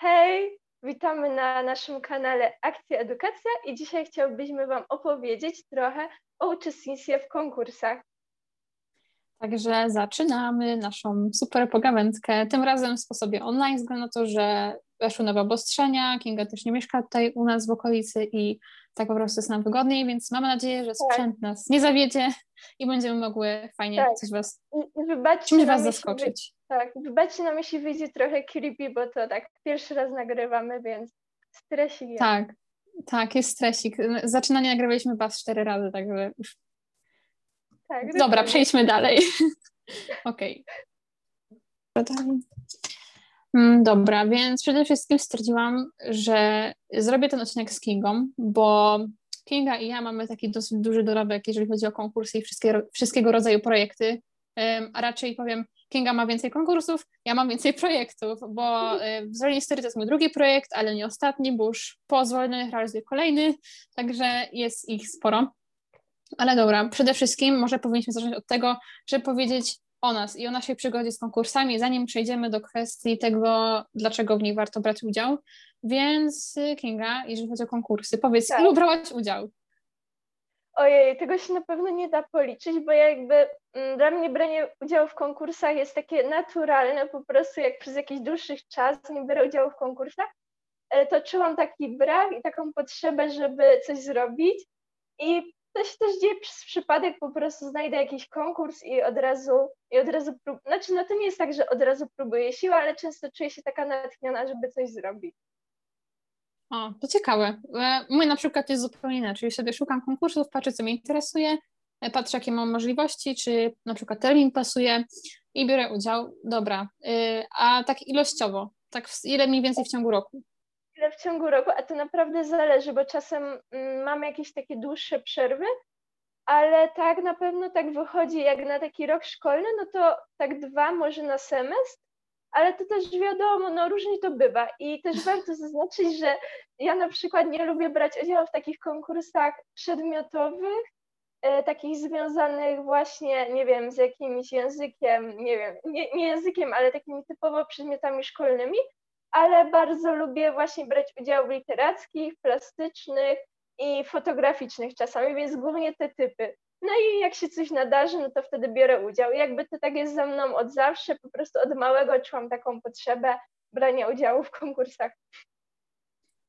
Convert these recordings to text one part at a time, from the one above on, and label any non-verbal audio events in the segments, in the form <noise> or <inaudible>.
Hej, witamy na naszym kanale Akcja Edukacja i dzisiaj chciałbyśmy Wam opowiedzieć trochę o uczestnictwie w konkursach. Także zaczynamy naszą super pogawędkę, tym razem w sposobie online, ze względu na to, że weszły nowe obostrzenia, Kinga też nie mieszka tutaj u nas w okolicy i tak po prostu jest nam wygodniej, więc mamy nadzieję, że sprzęt tak. nas nie zawiedzie i będziemy mogły fajnie tak. coś Was, I, wybaczcie czymś Was zaskoczyć. Tak, wybaczcie nam, jeśli wyjdzie trochę creepy, bo to tak pierwszy raz nagrywamy, więc stresik jest. Tak, tak, jest stresik. Zaczynanie nagrywaliśmy Was cztery razy, także już tak, Dobra, przejdźmy dalej. <laughs> Okej. Okay. Mm, dobra, więc przede wszystkim stwierdziłam, że zrobię ten odcinek z Kingą, bo Kinga i ja mamy taki dosyć duży dorobek, jeżeli chodzi o konkursy i wszystkie, wszystkiego rodzaju projekty, a raczej powiem, Kinga ma więcej konkursów, ja mam więcej projektów, bo Zwolnienie Story to jest mój drugi projekt, ale nie ostatni, bo już po zwolnionych realizuję kolejny, także jest ich sporo. Ale dobra, przede wszystkim może powinniśmy zacząć od tego, żeby powiedzieć o nas i o naszej przygodzie z konkursami, zanim przejdziemy do kwestii tego, dlaczego w niej warto brać udział. Więc y, Kinga, jeżeli chodzi o konkursy, powiedz, tak. ilu brałaś udział? Ojej, tego się na pewno nie da policzyć, bo jakby mm, dla mnie branie udziału w konkursach jest takie naturalne, po prostu jak przez jakiś dłuższy czas nie biorę udziału w konkursach, to czułam taki brak i taką potrzebę, żeby coś zrobić. I to się też dzieje przez przypadek, po prostu znajdę jakiś konkurs i od razu, i od razu prób... Znaczy, no to nie jest tak, że od razu próbuję siły, ale często czuję się taka natchniona, żeby coś zrobić. O, to ciekawe. E, mój na przykład jest zupełnie inaczej. Sobie szukam konkursów, patrzę, co mnie interesuje, e, patrzę, jakie mam możliwości, czy na przykład termin pasuje i biorę udział. Dobra. E, a tak ilościowo, tak ile mniej więcej w ciągu roku? w ciągu roku, a to naprawdę zależy, bo czasem mm, mamy jakieś takie dłuższe przerwy, ale tak na pewno tak wychodzi jak na taki rok szkolny, no to tak dwa może na semestr, ale to też wiadomo, no różnie to bywa i też warto zaznaczyć, że ja na przykład nie lubię brać udziału w takich konkursach przedmiotowych, e, takich związanych właśnie, nie wiem, z jakimś językiem, nie wiem, nie, nie językiem, ale takimi typowo przedmiotami szkolnymi, ale bardzo lubię właśnie brać udział w literackich, plastycznych i fotograficznych czasami, więc głównie te typy. No i jak się coś nadarzy, no to wtedy biorę udział. I jakby to tak jest ze mną od zawsze, po prostu od małego czułam taką potrzebę brania udziału w konkursach.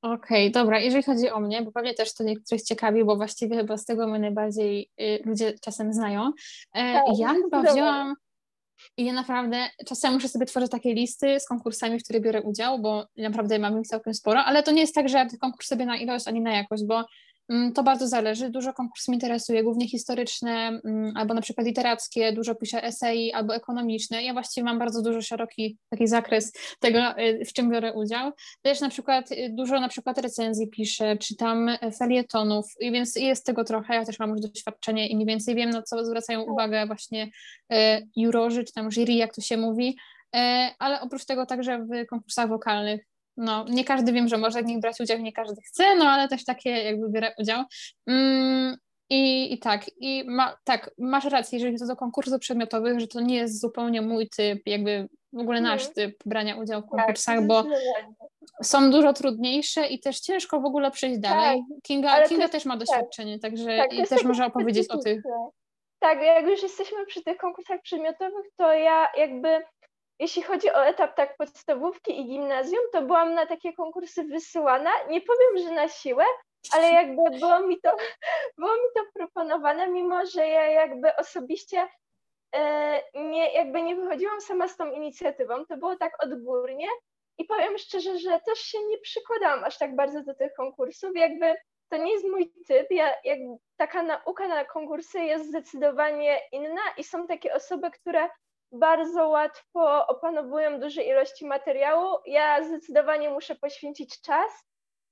Okej, okay, dobra. Jeżeli chodzi o mnie, bo pewnie też to niektórych ciekawi, bo właściwie chyba z tego mnie najbardziej y, ludzie czasem znają. E, tak, ja chyba wzięłam, i ja naprawdę czasem muszę sobie tworzyć takie listy z konkursami, w których biorę udział, bo naprawdę mam ich całkiem sporo, ale to nie jest tak, że ja tych konkurs sobie na ilość ani na jakość, bo to bardzo zależy. Dużo konkursów mnie interesuje, głównie historyczne mm, albo na przykład literackie, dużo piszę esei albo ekonomiczne. Ja właściwie mam bardzo dużo szeroki taki zakres tego, y, w czym biorę udział. Też na przykład y, dużo na przykład recenzji piszę, czytam felietonów, i więc jest tego trochę. Ja też mam już doświadczenie i mniej więcej wiem, na co zwracają uwagę właśnie jurorzy, czy tam jury, jak to się mówi. Ale oprócz tego także w konkursach wokalnych no, nie każdy wiem, że może w nich brać udział, nie każdy chce, no ale też takie jakby biorę udział. Mm, i, I tak, i ma, tak, masz rację, jeżeli to do konkursów przedmiotowych, że to nie jest zupełnie mój typ, jakby w ogóle nasz mhm. typ brania udziału w tak, konkursach, tak, bo są dużo trudniejsze i też ciężko w ogóle przejść tak, dalej. Kinga, Kinga też ma tak. doświadczenie, także tak, i też może opowiedzieć o tych. Tak, jak już jesteśmy przy tych konkursach przedmiotowych, to ja jakby jeśli chodzi o etap tak podstawówki i gimnazjum, to byłam na takie konkursy wysyłana. Nie powiem, że na siłę, ale jakby było mi to, <laughs> było mi to proponowane, mimo że ja jakby osobiście e, nie, jakby nie wychodziłam sama z tą inicjatywą, to było tak odgórnie i powiem szczerze, że też się nie przykładałam aż tak bardzo do tych konkursów, jakby to nie jest mój typ, ja, taka nauka na konkursy jest zdecydowanie inna i są takie osoby, które bardzo łatwo opanowują duże ilości materiału. Ja zdecydowanie muszę poświęcić czas,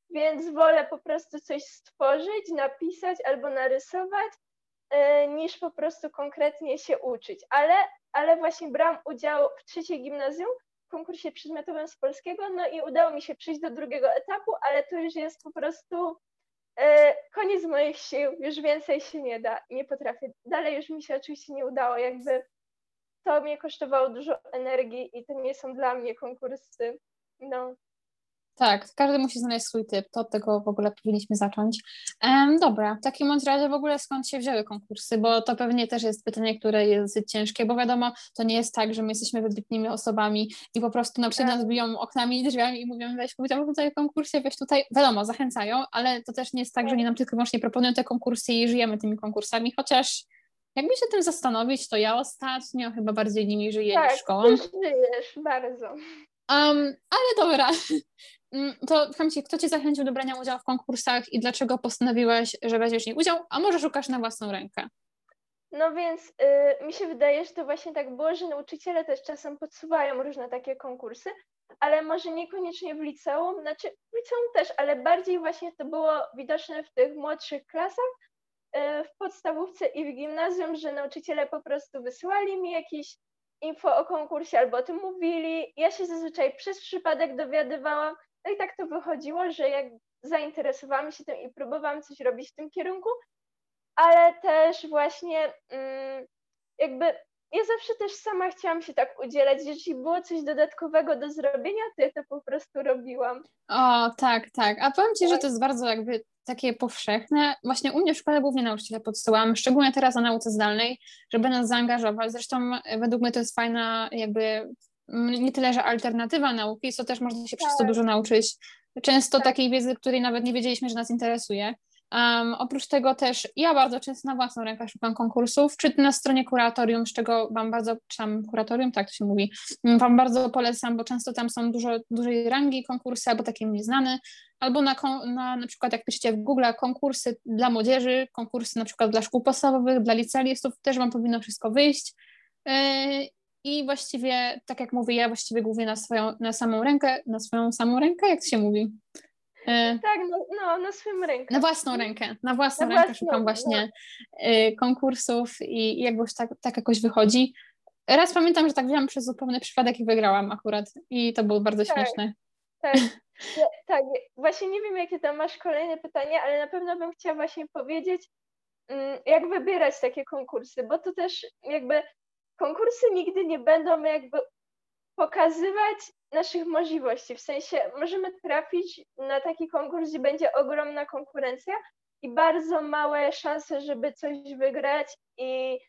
więc wolę po prostu coś stworzyć, napisać albo narysować, e, niż po prostu konkretnie się uczyć. Ale, ale właśnie brałam udział w trzeciej gimnazjum w konkursie przedmiotowym z polskiego, no i udało mi się przyjść do drugiego etapu, ale to już jest po prostu e, koniec moich sił, już więcej się nie da, nie potrafię. Dalej już mi się oczywiście nie udało, jakby to mnie kosztowało dużo energii i to nie są dla mnie konkursy. No. Tak, każdy musi znaleźć swój typ, to od tego w ogóle powinniśmy zacząć. Um, dobra, w takim bądź razie w ogóle skąd się wzięły konkursy, bo to pewnie też jest pytanie, które jest ciężkie, bo wiadomo, to nie jest tak, że my jesteśmy wybitnymi osobami i po prostu na przykład tak. nas biją oknami i drzwiami i mówią, weź udział w tutaj konkursie, weź tutaj, wiadomo, zachęcają, ale to też nie jest tak, że nie nam tylko wyłącznie proponują te konkursy i żyjemy tymi konkursami, chociaż jakby się tym zastanowić, to ja ostatnio chyba bardziej nimi żyję tak, niż szkołą. Tak, żyjesz bardzo. Um, ale dobra, mm, to Kamci, kto Cię zachęcił do brania udziału w konkursach i dlaczego postanowiłaś, że weźmiesz w nich udział, a może szukasz na własną rękę? No więc y, mi się wydaje, że to właśnie tak było, że nauczyciele też czasem podsuwają różne takie konkursy, ale może niekoniecznie w liceum, znaczy w liceum też, ale bardziej właśnie to było widoczne w tych młodszych klasach, w podstawówce i w gimnazjum, że nauczyciele po prostu wysyłali mi jakieś info o konkursie albo o tym mówili. Ja się zazwyczaj przez przypadek dowiadywałam. No i tak to wychodziło, że jak zainteresowałam się tym i próbowałam coś robić w tym kierunku, ale też właśnie mm, jakby ja zawsze też sama chciałam się tak udzielać. Jeśli było coś dodatkowego do zrobienia, to ja to po prostu robiłam. O, tak, tak. A powiem Ci, tak. że to jest bardzo jakby takie powszechne. Właśnie u mnie w szkole głównie nauczyciele podsyłam, szczególnie teraz na nauce zdalnej, żeby nas zaangażować. Zresztą e, według mnie to jest fajna jakby nie tyle, że alternatywa nauki, co też można się tak. przez to tak. dużo nauczyć. Często tak. takiej wiedzy, której nawet nie wiedzieliśmy, że nas interesuje. Um, oprócz tego też ja bardzo często na własną rękę szukam konkursów, czy na stronie kuratorium, z czego Wam bardzo, czy tam kuratorium, tak to się mówi, Wam bardzo polecam, bo często tam są dużo dużej rangi konkursy, albo takie mniej znane, albo na, na, na przykład jak piszecie w Google konkursy dla młodzieży, konkursy na przykład dla szkół podstawowych, dla licealistów, też Wam powinno wszystko wyjść. Yy, I właściwie, tak jak mówię, ja właściwie głównie na swoją, na samą rękę, na swoją samą rękę, jak to się mówi? E, tak, no, no, na swoją rękę. Na własną rękę, na własną na rękę własną, szukam właśnie no. konkursów i, i jakoś tak, tak jakoś wychodzi. Raz pamiętam, że tak wziąłam przez zupełny przypadek i wygrałam akurat i to było bardzo tak, śmieszne. Tak, <laughs> tak, właśnie nie wiem jakie tam masz kolejne pytanie, ale na pewno bym chciała właśnie powiedzieć, mm, jak wybierać takie konkursy, bo to też jakby konkursy nigdy nie będą jakby pokazywać naszych możliwości. W sensie możemy trafić na taki konkurs, gdzie będzie ogromna konkurencja i bardzo małe szanse, żeby coś wygrać i,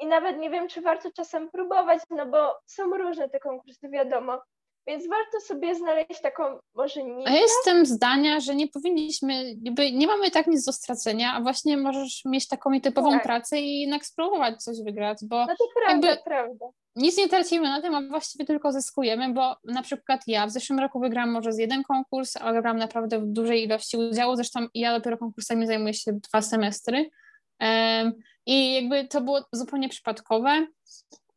i nawet nie wiem, czy warto czasem próbować, no bo są różne te konkursy, wiadomo. Więc warto sobie znaleźć taką może niszę. Ja jestem zdania, że nie powinniśmy, jakby nie mamy tak nic do stracenia, a właśnie możesz mieć taką typową tak. pracę i jednak spróbować coś wygrać, bo no to prawda, jakby prawda. Nic nie tracimy na tym, a właściwie tylko zyskujemy, bo na przykład ja w zeszłym roku wygrałam może z jeden konkurs, ale wygrałam naprawdę w dużej ilości udziału, zresztą ja dopiero konkursami zajmuję się dwa semestry i jakby to było zupełnie przypadkowe,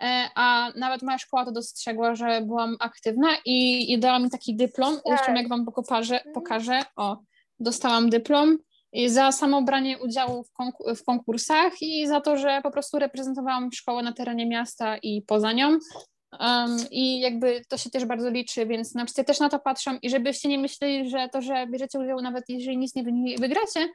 E, a nawet moja szkoła to dostrzegła, że byłam aktywna i, i dała mi taki dyplom. Tak. Zresztą jak wam pokażę, mhm. pokażę, o, dostałam dyplom za samo branie udziału w, w konkursach i za to, że po prostu reprezentowałam szkołę na terenie miasta i poza nią. Um, I jakby to się też bardzo liczy, więc nauczyciele też na to patrzą i żebyście nie myśleli, że to, że bierzecie udział, nawet jeżeli nic nie wygracie,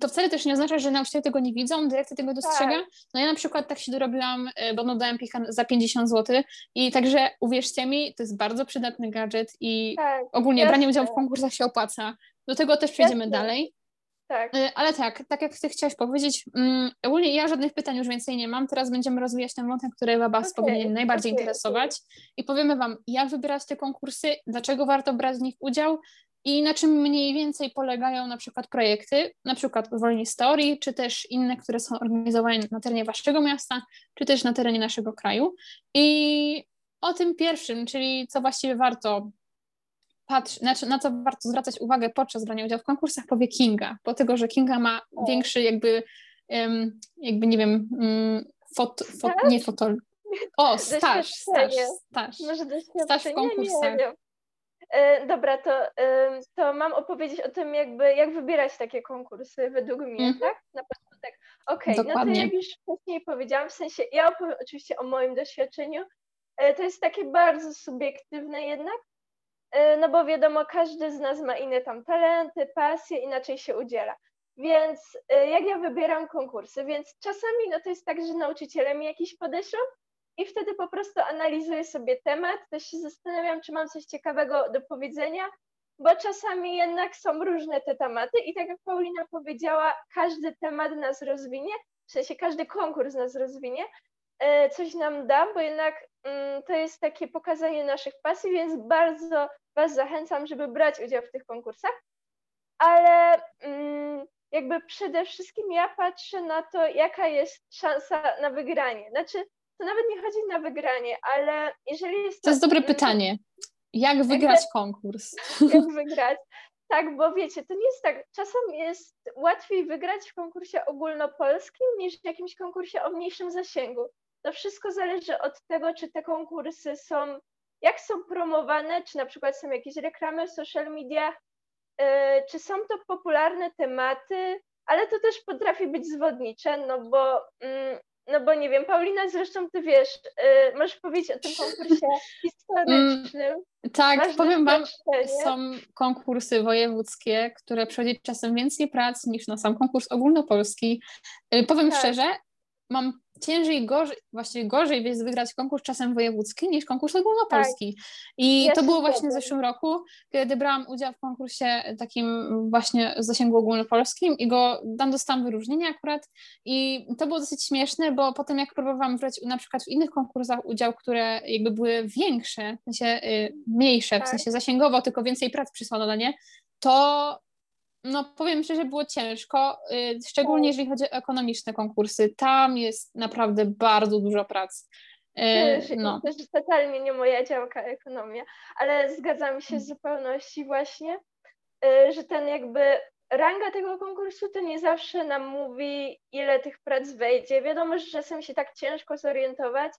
to wcale też nie oznacza, że nauczyciele tego nie widzą, dyrekcja tego dostrzega. Tak. No ja na przykład tak się dorobiłam, e, bo dodałem pika za 50 zł i także uwierzcie mi, to jest bardzo przydatny gadżet i tak, ogólnie jasne. branie udziału w konkursach się opłaca. Do tego też przejdziemy jasne. dalej. Tak. E, ale tak, tak jak ty chciałaś powiedzieć, um, ogólnie ja żadnych pytań już więcej nie mam. Teraz będziemy rozwijać ten wątek, który Was okay, powinien najbardziej okay, interesować okay. i powiemy Wam, jak wybierać te konkursy, dlaczego warto brać w nich udział i na czym mniej więcej polegają na przykład projekty, na przykład Wolni Story, czy też inne, które są organizowane na terenie Waszego miasta, czy też na terenie naszego kraju. I o tym pierwszym, czyli co właściwie warto patrz, na, na co warto zwracać uwagę podczas brania udziału w konkursach, powie Kinga, bo tego, że Kinga ma większy jakby, jakby nie wiem, um, fot, fot, nie fotol, o, <laughs> staż, staż, staż, staż w konkursach. E, dobra, to, to mam opowiedzieć o tym, jakby jak wybierać takie konkursy według mnie, mm. tak? Na początek. Okej, okay, no to jak już wcześniej powiedziałam, w sensie ja opowiem oczywiście o moim doświadczeniu. E, to jest takie bardzo subiektywne jednak, no bo wiadomo, każdy z nas ma inne tam talenty, pasje, inaczej się udziela. Więc jak ja wybieram konkursy, więc czasami no to jest tak, że nauczyciele mi jakiś podeszą, i wtedy po prostu analizuję sobie temat, też się zastanawiam, czy mam coś ciekawego do powiedzenia bo czasami jednak są różne te tematy i tak jak Paulina powiedziała, każdy temat nas rozwinie, w sensie każdy konkurs nas rozwinie, e, coś nam da, bo jednak to jest takie pokazanie naszych pasji, więc bardzo Was zachęcam, żeby brać udział w tych konkursach, ale mm, jakby przede wszystkim ja patrzę na to, jaka jest szansa na wygranie. Znaczy, to nawet nie chodzi na wygranie, ale jeżeli jest. To, jest dobre pytanie. Jak wygrać jakby, konkurs? <laughs> Jak <laughs> wygrać? Tak, bo wiecie, to nie jest tak. Czasem jest łatwiej wygrać w konkursie ogólnopolskim niż w jakimś konkursie o mniejszym zasięgu. To wszystko zależy od tego, czy te konkursy są, jak są promowane, czy na przykład są jakieś reklamy w social mediach, yy, czy są to popularne tematy, ale to też potrafi być zwodnicze, no bo yy, no bo nie wiem, Paulina, zresztą ty wiesz, yy, możesz powiedzieć o tym konkursie <laughs> historycznym. Mm, tak, powiem wam, są konkursy wojewódzkie, które przechodzi czasem więcej prac niż na sam konkurs ogólnopolski. Yy, powiem tak. szczerze, mam ciężej, gorzej, właściwie gorzej jest wygrać konkurs czasem wojewódzki niż konkurs ogólnopolski. Tak. I to było właśnie w zeszłym roku, kiedy brałam udział w konkursie takim właśnie z zasięgu ogólnopolskim i go tam dostałam wyróżnienie akurat i to było dosyć śmieszne, bo potem jak próbowałam brać na przykład w innych konkursach udział, które jakby były większe, w sensie y, mniejsze, tak. w sensie zasięgowo, tylko więcej prac przysłano na nie, to no powiem szczerze, było ciężko, y, szczególnie jeżeli chodzi o ekonomiczne konkursy. Tam jest naprawdę bardzo dużo pracy. Y, no. To jest totalnie nie moja działka ekonomia, ale zgadzam się z zupełności właśnie, y, że ten jakby ranga tego konkursu to nie zawsze nam mówi, ile tych prac wejdzie. Wiadomo, że czasem się tak ciężko zorientować,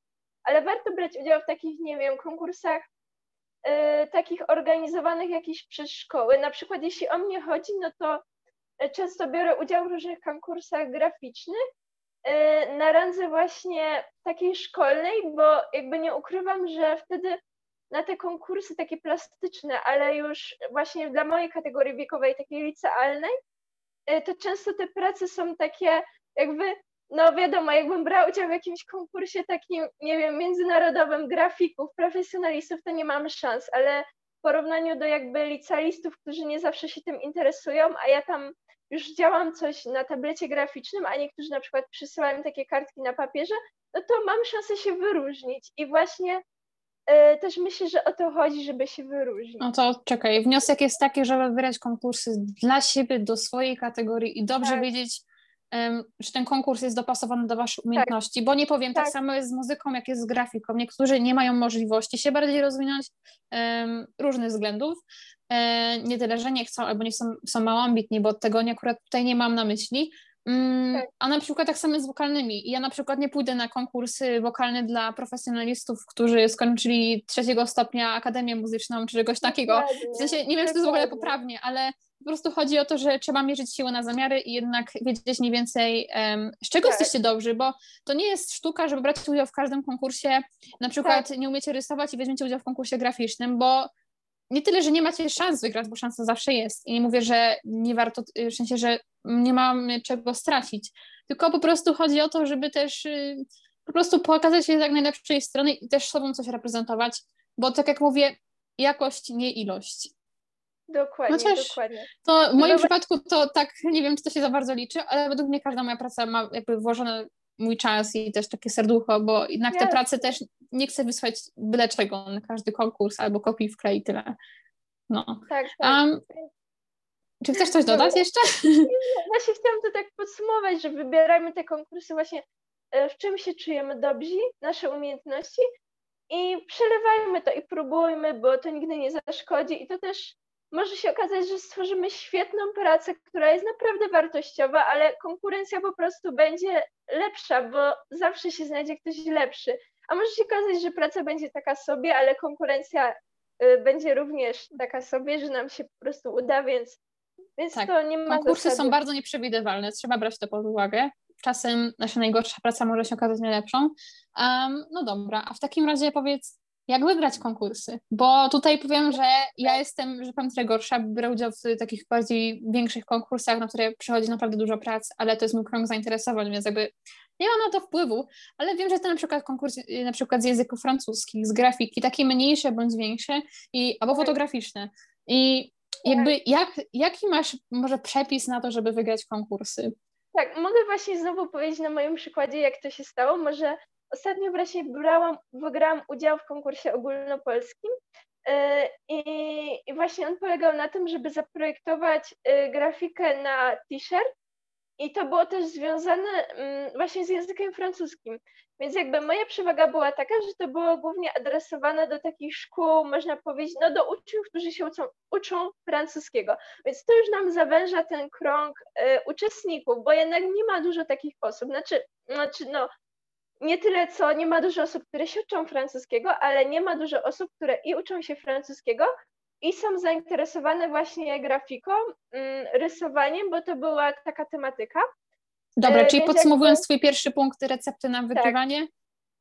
ale warto brać udział w takich, nie wiem, konkursach takich organizowanych jakichś przez szkoły. Na przykład jeśli o mnie chodzi, no to y, często biorę udział w różnych konkursach graficznych y, na randze właśnie takiej szkolnej, bo jakby nie ukrywam, że wtedy na te konkursy takie plastyczne, ale już właśnie dla mojej kategorii wiekowej, takiej licealnej, to często te prace są takie jakby no wiadomo, jakbym brał udział w jakimś konkursie takim, nie wiem, międzynarodowym grafików, profesjonalistów, to nie mamy szans, ale w porównaniu do jakby licealistów, którzy nie zawsze się tym interesują, a ja tam już działam coś na tablecie graficznym, a niektórzy na przykład przysyłają takie kartki na papierze, no to mam szansę się wyróżnić i właśnie y, też myślę, że o to chodzi, żeby się wyróżnić. No to czekaj, wniosek jest taki, żeby wybrać konkursy dla siebie, do swojej kategorii i dobrze tak. wiedzieć, czy ten konkurs jest dopasowany do Waszych umiejętności, tak. bo nie powiem, tak. tak. samo jest z muzyką, jak jest z grafiką. Niektórzy nie mają możliwości się bardziej rozwinąć um, różnych względów. E, nie tyle, że nie chcą, albo nie są, są mało ambitni, bo tego nie, akurat tutaj nie mam na myśli. Tak. A na przykład tak samo jest z wokalnymi. Ja na przykład nie pójdę na konkursy wokalne dla profesjonalistów, którzy skończyli trzeciego stopnia Akademię Muzyczną, czy czegoś takiego. W sensie, nie wiem, czy to jest w ogóle poprawnie, ale po prostu chodzi o to, że trzeba mierzyć siłę na zamiary i jednak wiedzieć mniej więcej, um, z czego tak. jesteście dobrzy, bo to nie jest sztuka, żeby brać udział w każdym konkursie. Na przykład tak. nie umiecie rysować i weźmiecie udział w konkursie graficznym, bo nie tyle, że nie macie szans wygrać, bo szansa zawsze jest. I nie mówię, że nie warto, w sensie, że nie mamy czego stracić, tylko po prostu chodzi o to, żeby też y, po prostu pokazać się z jak najlepszej strony i też sobą coś reprezentować, bo tak jak mówię, jakość, nie ilość. Dokładnie, Chociaż dokładnie. To w moim no, przypadku to tak, nie wiem, czy to się za bardzo liczy, ale według mnie każda moja praca ma jakby włożony mój czas i też takie serducho, bo jednak te prace też nie chcę wysłać byle czego na każdy konkurs albo kopii w klej tyle. No. Tak, tak. Um, czy chcesz coś dodać no, jeszcze? Właśnie chciałam to tak podsumować, że wybierajmy te konkursy właśnie e, w czym się czujemy dobrzy, nasze umiejętności i przelewajmy to i próbujmy, bo to nigdy nie zaszkodzi i to też może się okazać, że stworzymy świetną pracę, która jest naprawdę wartościowa, ale konkurencja po prostu będzie lepsza, bo zawsze się znajdzie ktoś lepszy. A może się okazać, że praca będzie taka sobie, ale konkurencja y, będzie również taka sobie, że nam się po prostu uda, więc, więc tak. to nie ma Konkursy zasady. są bardzo nieprzewidywalne, trzeba brać to pod uwagę. Czasem nasza najgorsza praca może się okazać najlepszą. Um, no dobra, a w takim razie powiedz, jak wygrać konkursy, bo tutaj powiem, że ja jestem, że powiem trochę gorsza, biorę udział w takich bardziej większych konkursach, na które przychodzi naprawdę dużo prac, ale to jest mój krąg zainteresowań, więc jakby nie mam na to wpływu, ale wiem, że to na przykład konkurs na przykład z języków francuskich, z grafiki, takie mniejsze bądź większe, i, albo tak. fotograficzne. I jakby jak, jaki masz może przepis na to, żeby wygrać konkursy? Tak, mogę właśnie znowu powiedzieć na moim przykładzie, jak to się stało. Może ostatnio właśnie brałam, wygrałam udział w konkursie ogólnopolskim e, i, właśnie on polegał na tym, żeby zaprojektować e, grafikę na t-shirt i to było też związane mm, właśnie z językiem francuskim. Więc jakby moja przewaga była taka, że to było głównie adresowane do takich szkół, można powiedzieć, no do uczniów, którzy się uczą, uczą francuskiego. Więc to już nam zawęża ten krąg y, uczestników, bo jednak nie ma dużo takich osób. Znaczy, znaczy no, nie tyle co nie ma dużo osób, które się uczą francuskiego, ale nie ma dużo osób, które i uczą się francuskiego, i są zainteresowane właśnie grafiką, mm, rysowaniem, bo to była taka tematyka. Dobra, e, czyli podsumowując jakby... Twój pierwszy punkt recepty na tak. wygrywanie,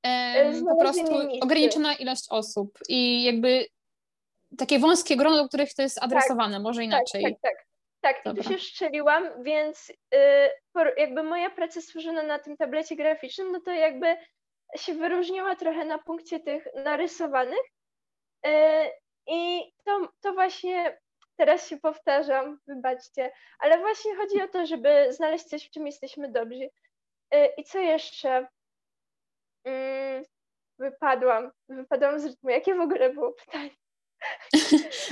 tak. po prostu ograniczona ilość osób i jakby takie wąskie grono, do których to jest adresowane, tak, może inaczej. Tak, tak, tak. Tak, Dobra. i tu się szczeliłam, więc y, jakby moja praca stworzona na tym tablecie graficznym, no to jakby się wyróżniała trochę na punkcie tych narysowanych. Y, I to, to właśnie teraz się powtarzam, wybaczcie, ale właśnie chodzi o to, żeby znaleźć coś, w czym jesteśmy dobrzy. Y, I co jeszcze? Mm, wypadłam, wypadłam z rytmu. Jakie w ogóle było pytanie?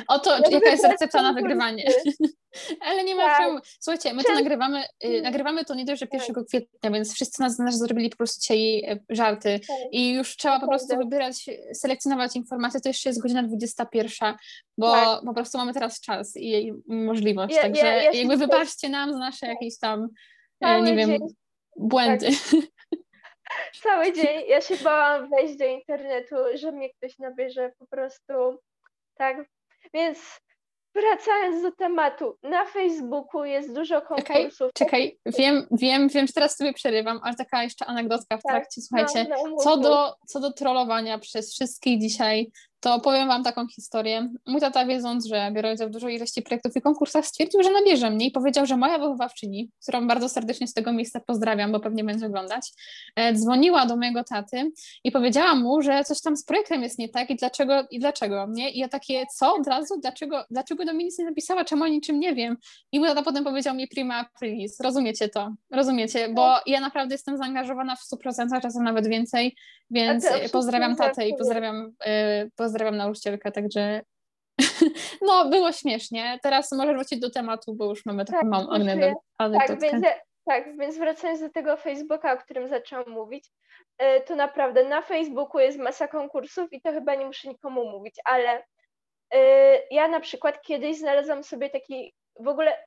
Oto, jaka jest recepta na wygrywanie. <laughs> Ale nie ma tak. problemu. Słuchajcie, my to nagrywamy, y, mm. nagrywamy to nie dość, że 1 tak. kwietnia, więc wszyscy nas, nas zrobili po prostu dzisiaj y, żarty tak. i już trzeba po prostu wybierać, selekcjonować informacje, to jeszcze jest godzina 21, bo tak. po prostu mamy teraz czas i możliwość, ja, także ja, ja jakby wybaczcie nam za nasze jakieś tam, nie wiem, dzień. błędy. Tak. Cały dzień ja się bałam wejść do internetu, że mnie ktoś nabierze po prostu tak? Więc wracając do tematu, na Facebooku jest dużo konkursów. Czekaj, czekaj. wiem, wiem, wiem, że teraz sobie przerywam, ale taka jeszcze anegdotka w tak, trakcie, słuchajcie, no, no, co, do, co do trollowania przez wszystkich dzisiaj, to powiem Wam taką historię. Mój tata, wiedząc, że biorę udział w dużej ilości projektów i konkursach, stwierdził, że nabierze mnie i powiedział, że moja wychowawczyni, którą bardzo serdecznie z tego miejsca pozdrawiam, bo pewnie będzie oglądać, e, dzwoniła do mojego taty i powiedziała mu, że coś tam z projektem jest nie tak i dlaczego, i dlaczego, nie? I ja takie, co od razu? Dlaczego, dlaczego do mnie nic nie napisała? Czemu o niczym nie wiem? I mój tata potem powiedział mi prima aprilis. Rozumiecie to? Rozumiecie? Bo ja naprawdę jestem zaangażowana w 100%, czasem nawet więcej, więc pozdrawiam tatę i pozdrawiam, yy, pozdrawiam nauczycielkę, także <laughs> no było śmiesznie. Teraz może wrócić do tematu, bo już mamy taką tak, małą anegdotkę. Tak więc, tak, więc wracając do tego Facebooka, o którym zaczęłam mówić, yy, to naprawdę na Facebooku jest masa konkursów i to chyba nie muszę nikomu mówić, ale yy, ja na przykład kiedyś znalazłam sobie taki, w ogóle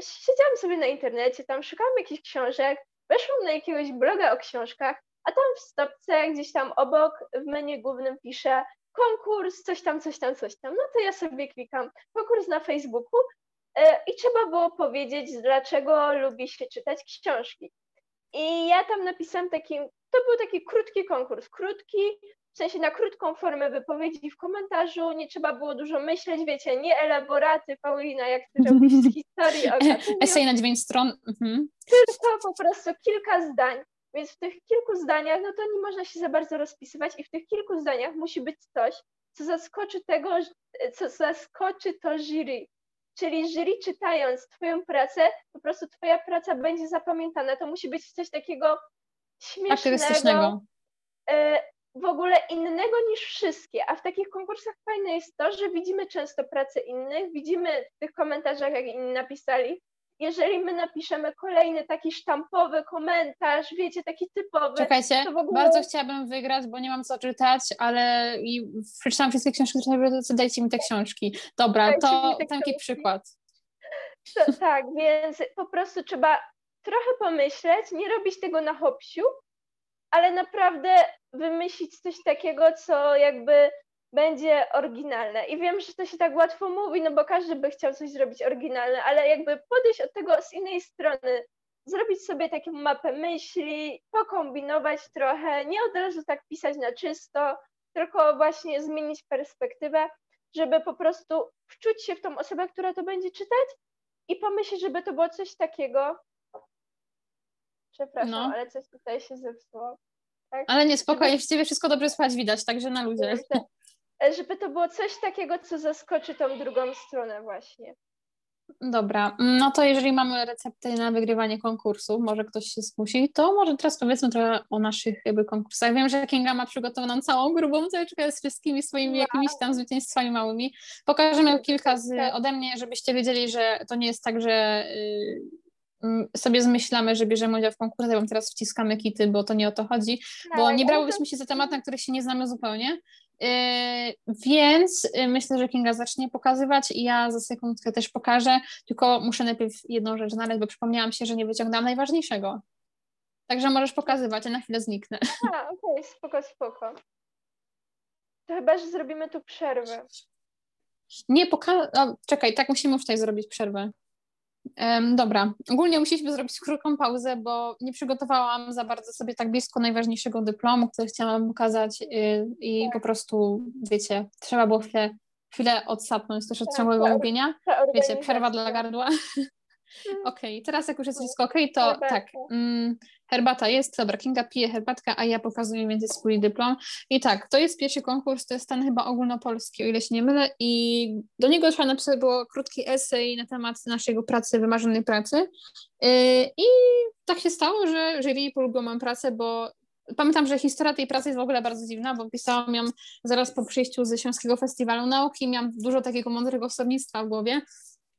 siedziałam sobie na internecie, tam szukałam jakichś książek, weszłam na jakiegoś bloga o książkach a tam w stopce gdzieś tam obok w menu głównym pisze konkurs, coś tam, coś tam, coś tam. No to ja sobie klikam konkurs na Facebooku e, i trzeba było powiedzieć, dlaczego lubi się czytać książki. I ja tam napisałam taki, to był taki krótki konkurs, krótki, w sensie na krótką formę wypowiedzi w komentarzu, nie trzeba było dużo myśleć, wiecie, nie elaboraty, Paulina, jak ty robisz z <laughs> historii o Esej na dziewięć stron. Mhm. Tylko po prostu kilka zdań. Więc w tych kilku zdaniach, no to nie można się za bardzo rozpisywać i w tych kilku zdaniach musi być coś, co zaskoczy tego, co zaskoczy to jury. Czyli jury czytając Twoją pracę, po prostu Twoja praca będzie zapamiętana. To musi być coś takiego śmiesznego, e, w ogóle innego niż wszystkie. A w takich konkursach fajne jest to, że widzimy często pracę innych, widzimy w tych komentarzach, jak inni napisali, jeżeli my napiszemy kolejny taki sztampowy komentarz, wiecie, taki typowy. Czekajcie, ogóle... bardzo chciałabym wygrać, bo nie mam co czytać, ale i przeczytałam wszystkie książki, to dajcie mi te książki. Dobra, dajcie to taki przykład. To, tak, więc po prostu trzeba trochę pomyśleć, nie robić tego na hopsiu, ale naprawdę wymyślić coś takiego, co jakby będzie oryginalne. I wiem, że to się tak łatwo mówi, no bo każdy by chciał coś zrobić oryginalne, ale jakby podejść od tego z innej strony, zrobić sobie taką mapę myśli, pokombinować trochę, nie od razu tak pisać na czysto, tylko właśnie zmienić perspektywę, żeby po prostu wczuć się w tą osobę, która to będzie czytać i pomyśleć, żeby to było coś takiego. Przepraszam, no. ale coś tutaj się zepsuło. Tak? Ale nie, spokojnie, w ciebie wszystko dobrze spać widać, także na ludzie. Żeby to było coś takiego, co zaskoczy tą drugą stronę właśnie. Dobra, no to jeżeli mamy receptę na wygrywanie konkursu, może ktoś się skusi, to może teraz powiedzmy trochę o naszych jakby konkursach. Wiem, że Kinga ma przygotowaną całą grubą teczkę z wszystkimi swoimi jakimiś tam zwycięstwami małymi. Pokażemy kilka z, ode mnie, żebyście wiedzieli, że to nie jest tak, że y, sobie zmyślamy, że bierzemy udział w konkursach, bo teraz wciskamy kity, bo to nie o to chodzi, bo tak, nie brałybyśmy się za temat, na który się nie znamy zupełnie. Yy, więc yy, myślę, że Kinga zacznie pokazywać i ja za sekundkę też pokażę, tylko muszę najpierw jedną rzecz znaleźć, bo przypomniałam się, że nie wyciągnęłam najważniejszego. Także możesz pokazywać, ja na chwilę zniknę. A, okej, okay, spoko, spoko. To chyba, że zrobimy tu przerwę. Nie, poka... czekaj, tak musimy już tutaj zrobić przerwę. Dobra, ogólnie musieliśmy zrobić krótką pauzę, bo nie przygotowałam za bardzo sobie tak blisko najważniejszego dyplomu, który chciałam pokazać yy, i tak. po prostu, wiecie, trzeba było chwilę, chwilę odsapnąć też od tak, ciągłego mówienia. Wiecie, przerwa dla gardła. <laughs> Mhm. Okej, okay, teraz jak już jest wszystko okej, okay, to tak. Mm, herbata jest, dobra, Kinga pije herbatkę, a ja pokazuję między swój dyplom. I tak, to jest pierwszy konkurs, to jest ten chyba ogólnopolski, o ile się nie mylę, i do niego trzeba napisać było krótki esej na temat naszego pracy, wymarzonej pracy. Yy, I tak się stało, że jury polubiło moją pracę, bo Pamiętam, że historia tej pracy jest w ogóle bardzo dziwna, bo pisałam ją zaraz po przyjściu ze Śląskiego Festiwalu Nauki, miałam dużo takiego mądrego słownictwa w głowie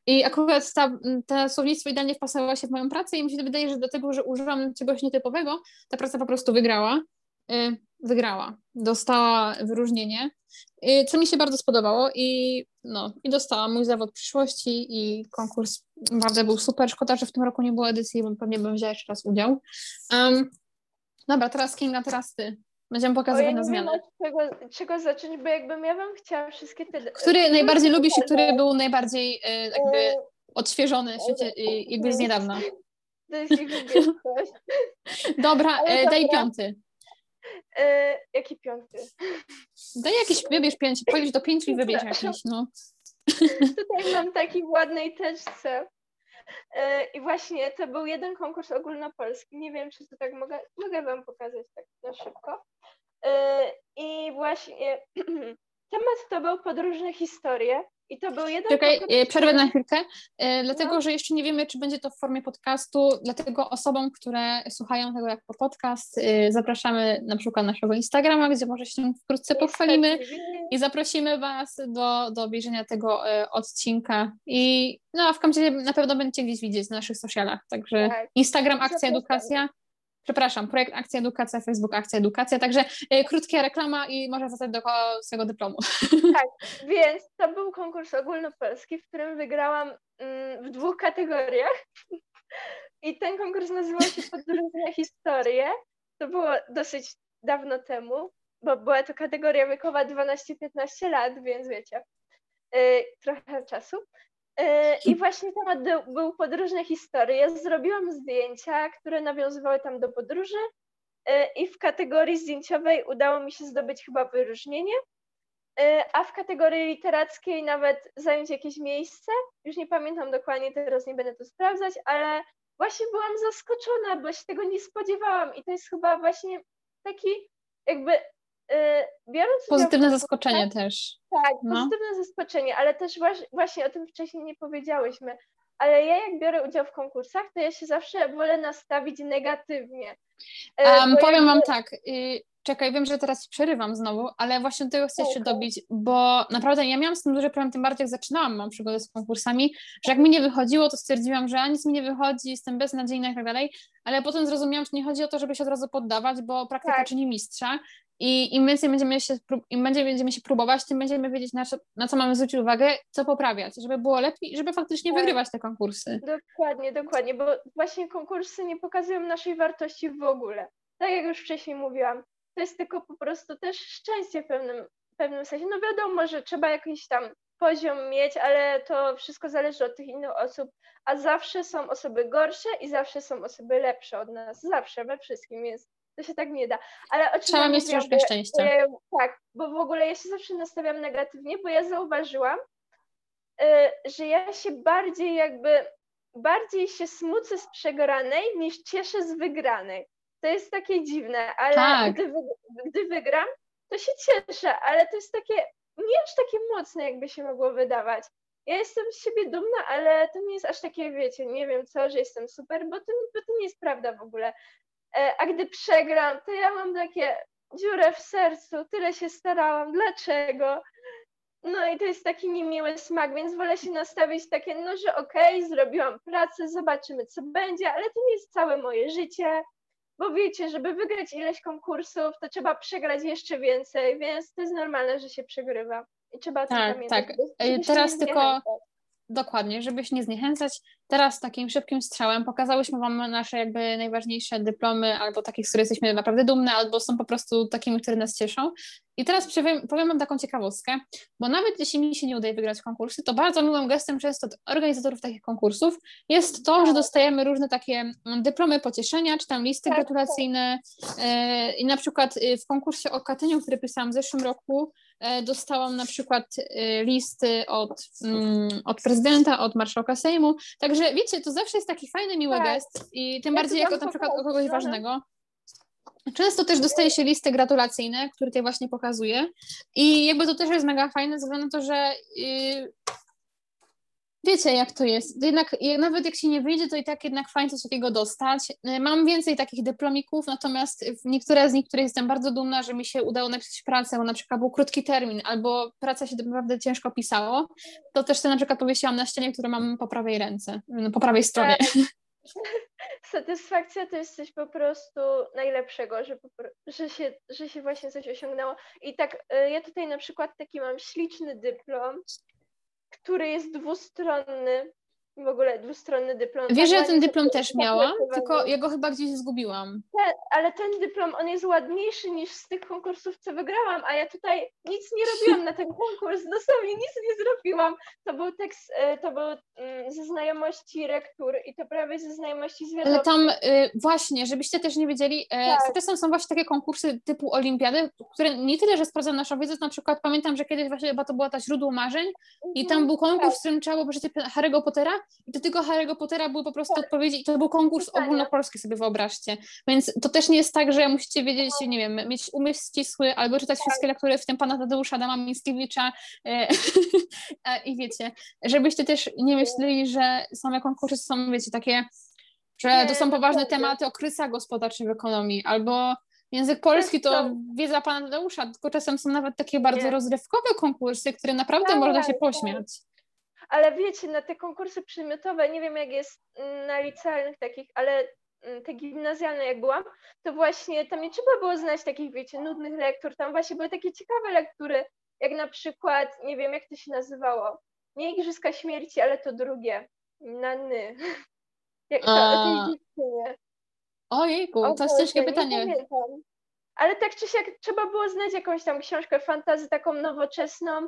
i akurat ta, to słownictwo idealnie wpasowało się w moją pracę i mi się wydaje, że dlatego, że używam czegoś nietypowego, ta praca po prostu wygrała. Y, wygrała. Dostała wyróżnienie, y, co mi się bardzo spodobało i, no, i dostała mój zawód przyszłości i konkurs naprawdę był super. Szkoda, że w tym roku nie było edycji, bo pewnie bym wzięła jeszcze raz udział. Um, dobra, teraz Kinga, teraz ty. Będziemy pokazywać ja na zmianę. Wiem, czego, czego zacząć, bo jakbym ja bym chciała wszystkie te... Który najbardziej lubisz i który był najbardziej y, jakby e, odświeżony świecie, y, jakby z niedawna? To jest <laughs> coś. Dobra, e, daj piąty. E, jaki piąty? Daj jakiś, wybierz pięć, pojedź do pięciu i <laughs> wybierz jakiś, no. Tutaj mam taki w ładnej teczce. E, I właśnie to był jeden konkurs ogólnopolski. Nie wiem, czy to tak mogę, mogę Wam pokazać tak na szybko. E, I właśnie <clears throat> temat to był podróżne historie. I to był jeden. Czekaj, konkurs, e, przerwę na chwilkę, dlatego no. że jeszcze nie wiemy, czy będzie to w formie podcastu. Dlatego osobom, które słuchają tego jako podcast, zapraszamy na przykład naszego Instagrama, gdzie może się wkrótce pochwalimy i zaprosimy Was do, do obejrzenia tego odcinka. I no, a w końcu na pewno będziecie gdzieś widzieć na naszych socialach. Także tak. Instagram Akcja Edukacja przepraszam, projekt Akcja Edukacja, Facebook Akcja Edukacja, także y, krótka reklama i może wracać do swojego dyplomu. <laughs> Tak, więc to był konkurs ogólnopolski, w którym wygrałam mm, w dwóch kategoriach i ten konkurs nazywał się Podróżne historie. To było dosyć dawno temu, bo była to kategoria wiekowa 12-15 lat, więc wiecie, y, trochę czasu. I właśnie temat był podróżne historie. Ja zrobiłam zdjęcia, które nawiązywały tam do podróży e, i w kategorii zdjęciowej udało mi się zdobyć chyba wyróżnienie, e, a w kategorii literackiej nawet zająć jakieś miejsce. Już nie pamiętam dokładnie, teraz nie będę to sprawdzać, ale właśnie byłam zaskoczona, bo się tego nie spodziewałam i to jest chyba właśnie taki jakby biorąc Pozytywne zaskoczenie też. Tak, no. pozytywne zaskoczenie, ale też właśnie o tym wcześniej nie powiedziałyśmy. Ale ja jak biorę udział w konkursach, to ja się zawsze wolę nastawić negatywnie. Um, powiem jakby... Wam tak, y, czekaj, wiem, że teraz przerywam znowu, ale właśnie do tego chcę się dobić, bo naprawdę ja miałam z tym duży problem, tym bardziej jak zaczynałam mam przygodę z konkursami, że jak mi nie wychodziło, to stwierdziłam, że nic mi nie wychodzi, jestem beznadziejna i tak dalej, ale potem zrozumiałam, że nie chodzi o to, żeby się od razu poddawać, bo praktyka tak. czyni mistrza i im więcej będziemy się, im będziemy, będziemy się próbować, tym będziemy wiedzieć, na co, na co mamy zwrócić uwagę, co poprawiać, żeby było lepiej i żeby faktycznie tak. wygrywać te konkursy. Dokładnie, dokładnie, bo właśnie konkursy nie pokazują naszej wartości w ogóle. Tak jak już wcześniej mówiłam, to jest tylko po prostu też szczęście w pewnym, w pewnym sensie. No wiadomo, że trzeba jakiś tam poziom mieć, ale to wszystko zależy od tych innych osób, a zawsze są osoby gorsze i zawsze są osoby lepsze od nas, zawsze we wszystkim jest to się tak nie da. Ale o Trzeba mieć troszkę szczęścia. Ja, tak, bo w ogóle ja się zawsze nastawiam negatywnie, bo ja zauważyłam, y, że ja się bardziej jakby, bardziej się smucę z przegranej niż cieszę z wygranej. To jest takie dziwne, ale tak. gdy, gdy wygram, to się cieszę, ale to jest takie, nie aż takie mocne, jakby się mogło wydawać. Ja jestem z siebie dumna, ale to nie jest aż takie, wiecie, nie wiem co, że jestem super, bo to, bo to nie jest prawda w ogóle. E, a gdy przegram, to ja mam takie dziurę w sercu, tyle się starałam, dlaczego? No i to jest taki niemiły smak, więc wolę się nastawić takie, no że okej, okay, zrobiłam pracę, zobaczymy co będzie, ale to nie jest całe moje życie, bo wiecie, żeby wygrać ileś konkursów, to trzeba przegrać jeszcze więcej, więc to jest normalne, że się przegrywa. I trzeba tak, pamiętać. Tak, tak. Teraz tylko dokładnie, żebyś nie zniechęcać. Teraz takim szybkim strzałem pokazałyśmy Wam nasze jakby najważniejsze dyplomy, albo takich, z których jesteśmy naprawdę dumne, albo są po prostu takimi, które nas cieszą. I teraz powiem, powiem Wam taką ciekawostkę, bo nawet jeśli mi się nie udaje wygrać konkursy, to bardzo miłym gestem często od organizatorów takich konkursów jest to, że dostajemy różne takie mm, dyplomy pocieszenia, czy tam listy tak, gratulacyjne. E, I na przykład y, w konkursie o Katyniu, który pisałam w zeszłym roku, e, dostałam na przykład listy od, mm, od prezydenta, od marszałka Sejmu. Także wiecie, to zawsze jest taki fajny, miły tak. gest i tym ja bardziej jako na przykład o kogoś ważnego. Często też dostaje się listy gratulacyjne, które tutaj właśnie pokazuję. I jakby to też jest mega fajne, ze względu na to, że yy, wiecie, jak to jest. Jednak nawet jak się nie wyjdzie, to i tak jednak fajnie coś takiego dostać. Y, mam więcej takich dyplomików, natomiast niektóre z nich, które jestem bardzo dumna, że mi się udało napisać pracę, bo na przykład był krótki termin, albo praca się naprawdę ciężko pisało, to też te na przykład powiesiłam na ścianie, które mam po prawej ręce, po prawej stronie. Satysfakcja to jest coś po prostu najlepszego, że, że, się, że się właśnie coś osiągnęło. I tak, y, ja tutaj na przykład taki mam śliczny dyplom, który jest dwustronny, w ogóle dwustronny dyplom. Wiesz, że ja ten dyplom też miałam, tylko ja go chyba gdzieś zgubiłam. Ten, ale ten dyplom, on jest ładniejszy niż z tych konkursów, co wygrałam, a ja tutaj nic nie robiłam na ten konkurs, <laughs> dosłownie nic nie zrobiłam. To był tekst, e, to był mm, ze znajomości rektur i to prawie ze znajomości z Ale tam y, właśnie, żebyście też nie wiedzieli, e, tak. czasem są właśnie takie konkursy typu olimpiady, które nie tyle, że sprawdzają naszą wiedzę, na przykład pamiętam, że kiedyś właśnie chyba to była ta źródło marzeń i tam mhm, był konkurs, tak. w którym trzeba było przeczytać Harry'ego Pottera i do tego Harry'ego Pottera były po prostu tak. odpowiedzi. I to był konkurs ogólnopolski, sobie wyobraźcie. Więc to też nie jest tak, że musicie wiedzieć, nie wiem, mieć umysł ścisły albo czytać tak. wszystkie lektury, w tym pana Tadeusza, Adama Mickiewicza e, <laughs> i wiecie, żebyście też nie myśleli, że same konkursy są, wiecie, takie, że to są poważne tematy o krysach gospodarczych w ekonomii albo Język polski to wiedza pana Tadeusza, tylko czasem są nawet takie bardzo rozrywkowe konkursy, które naprawdę tak, można się pośmiać ale wiecie, na te konkursy przedmiotowe, nie wiem jak jest na licealnych takich, ale mm, te gimnazjalne jak byłam, to właśnie tam nie trzeba było znać takich, wiecie, nudnych lektur, tam właśnie były takie ciekawe lektury, jak na przykład, nie wiem jak to się nazywało, nie Igrzyska Śmierci, ale to drugie, na ny. <laughs> Jak to, o tej dziewczynie. Ojejku, to jest ciężkie pytanie. Ale tak czy siak trzeba było znać jakąś tam książkę fantazy taką nowoczesną,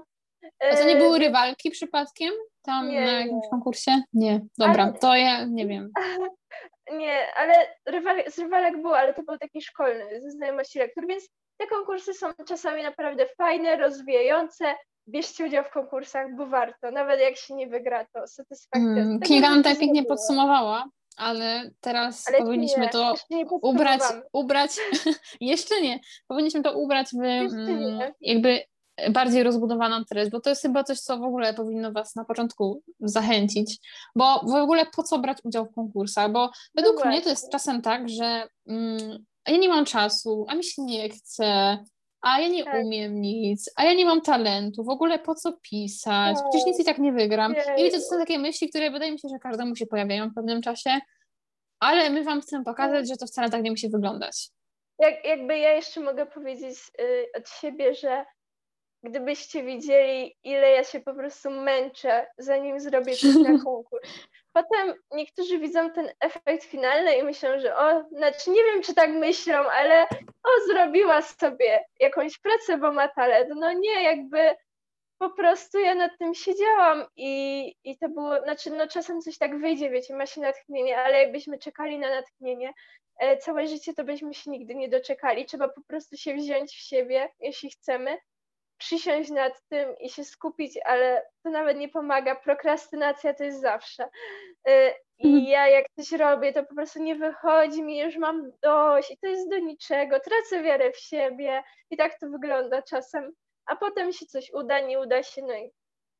a to nie były rywalki przypadkiem tam nie, na jakimś konkursie? Nie, dobra, ale... to ja nie wiem. <laughs> Nie, ale rywal, z rywalek było, ale to był taki szkolny, ze znajomości lektur, więc te konkursy są czasami naprawdę fajne, rozwijające. Bierzcie udział w konkursach, bo warto, nawet jak się nie wygra, to satysfakcja. Hmm, Kinga nam tutaj pięknie podsumowała, ale teraz ale powinniśmy nie, to ubrać, ubrać, <laughs> jeszcze nie, powinniśmy to ubrać w mm, jakby bardziej rozbudowaną treść, bo to jest chyba coś, co w ogóle powinno Was na początku zachęcić, bo w ogóle po co brać udział w konkursach, bo według no mnie to jest czasem tak, że mm, ja nie mam czasu, a mi się nie chce, a ja nie tak. umiem nic, a ja nie mam talentu, w ogóle po co pisać, przecież nic i tak nie wygram. I wiecie, to są takie myśli, które wydaje mi się, że każdemu się pojawiają w pewnym czasie, ale my Wam chcemy pokazać, że to wcale tak nie musi wyglądać. Jak, jakby ja jeszcze mogę powiedzieć y, od siebie, że gdybyście widzieli, ile ja się po prostu męczę, zanim zrobię coś na <laughs> konkurs. Potem niektórzy widzą ten efekt finalny i myślą, że o, znaczy nie wiem, czy tak myślą, ale o, zrobiła sobie jakąś pracę, bo ma talent. No nie, jakby po prostu ja nad tym siedziałam i, i to było, znaczy no czasem coś tak wyjdzie, wiecie, ma się natchnienie, ale jakbyśmy czekali na natchnienie, e, całe życie to byśmy się nigdy nie doczekali. Trzeba po prostu się wziąć w siebie, jeśli chcemy przysiąść nad tym i się skupić, ale to nawet nie pomaga. Prokrastynacja to jest zawsze. Y, I mhm. ja jak coś robię, to po prostu nie wychodzi mi, już mam dość i to jest do niczego, tracę wiarę w siebie i tak to wygląda czasem. a potem się coś uda, nie uda się, no i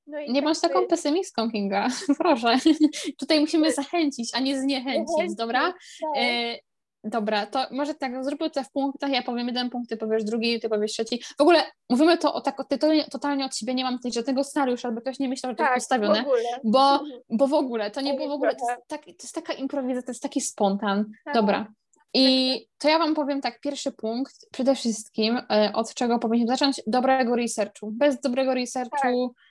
no nie tak bądź taką jest. pesymistką, Kinga. <laughs> Proszę. Tutaj musimy zachęcić, a nie zniechęcić, dobra? Tak. Dobra, to może tak, zróbmy to w punktach, ja powiem jeden punkt, ty powiesz drugi, ty powiesz trzeci. W ogóle mówimy to o, tak o, totalnie, totalnie od siebie, nie mam tutaj żadnego scenariusza, aby ktoś nie myślał, że to tak, jest postawione, bo, bo w ogóle, to nie było w ogóle, to jest, tak, to jest taka improwizacja, to jest taki spontan. Tak. Dobra, i to ja Wam powiem tak, pierwszy punkt, przede wszystkim, e, od czego powinniśmy zacząć, dobrego researchu. Bez dobrego researchu tak.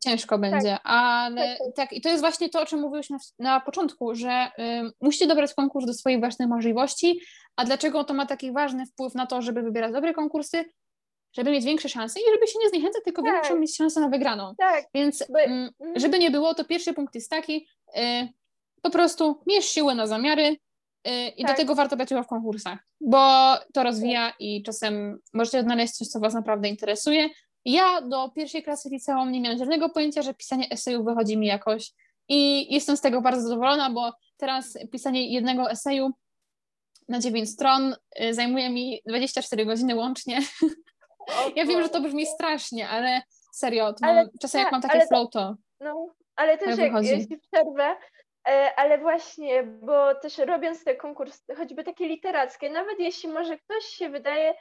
Ciężko tak. będzie, tak. ale tak, tak, i to jest właśnie to, o czym mówiłyśmy na początku, że y, musicie dobrać konkurs do swoich własnych możliwości, a dlaczego to ma taki ważny wpływ na to, żeby wybierać dobre konkursy? Żeby mieć większe szanse i żeby się nie zniechęcać, tylko tak. większą mieć szansę na wygraną. Tak. Więc By... Mm, żeby nie było, to pierwszy punkt jest taki, y, po prostu mierz siłę na zamiary, Y, I tak. do tego warto brać udział w konkursach, bo to rozwija i czasem możecie odnaleźć coś, co Was naprawdę interesuje. Ja do pierwszej klasy liceum nie miałam żadnego pojęcia, że pisanie eseju wychodzi mi jakoś i jestem z tego bardzo zadowolona, bo teraz pisanie jednego eseju na 9 stron y, zajmuje mi 24 godziny łącznie. <laughs> ja wiem, że to brzmi strasznie, ale serio, to ale, czasem jak mam takie flow, to. No, ale też jak, jeśli przerwę, E, ale właśnie, bo też robiąc te konkursy, choćby takie literackie, nawet jeśli może ktoś się wydaje,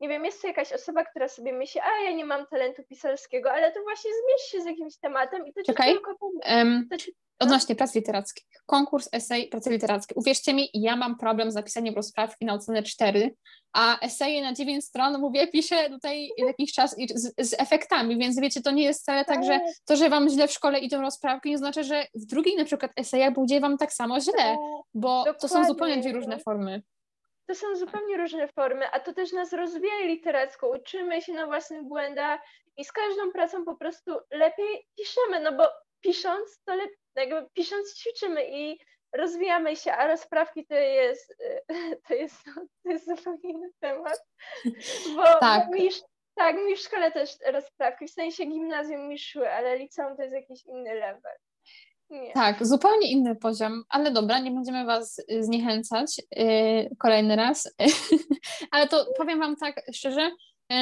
nie wiem, jest to jakaś osoba, która sobie myśli, a ja nie mam talentu pisarskiego, ale to właśnie zmierz się z jakimś tematem i to Czekaj. tylko um, to ci... Odnośnie prac literackich. Konkurs, esej, prace literackie. Uwierzcie mi, ja mam problem z napisaniem rozprawki na ocenę 4, a eseje na 9 stron, mówię, piszę tutaj jakiś czas z, z efektami, więc wiecie, to nie jest wcale tak, że tak. to, że wam źle w szkole idą rozprawki, nie znaczy, że w drugiej na przykład esejach będzie wam tak samo źle, tak, bo Dokładnie. to są zupełnie dwie różne formy. To są zupełnie różne formy, a to też nas rozwija literacko. Uczymy się na własnych błędach i z każdą pracą po prostu lepiej piszemy, no bo pisząc, to lepiej, jakby pisząc ćwiczymy i rozwijamy się, a rozprawki to jest, <laughs> to jest, to jest zupełnie inny temat. Bo, <laughs> tak. Mi, tak, mi w szkole też rozprawki, w sensie gimnazjum mi szły, ale liceum to jest jakiś inny level. Nie. Tak, zupełnie inny poziom, ale dobra, nie będziemy Was zniechęcać yy, kolejny raz, <laughs> ale to powiem Wam tak szczerze, yy,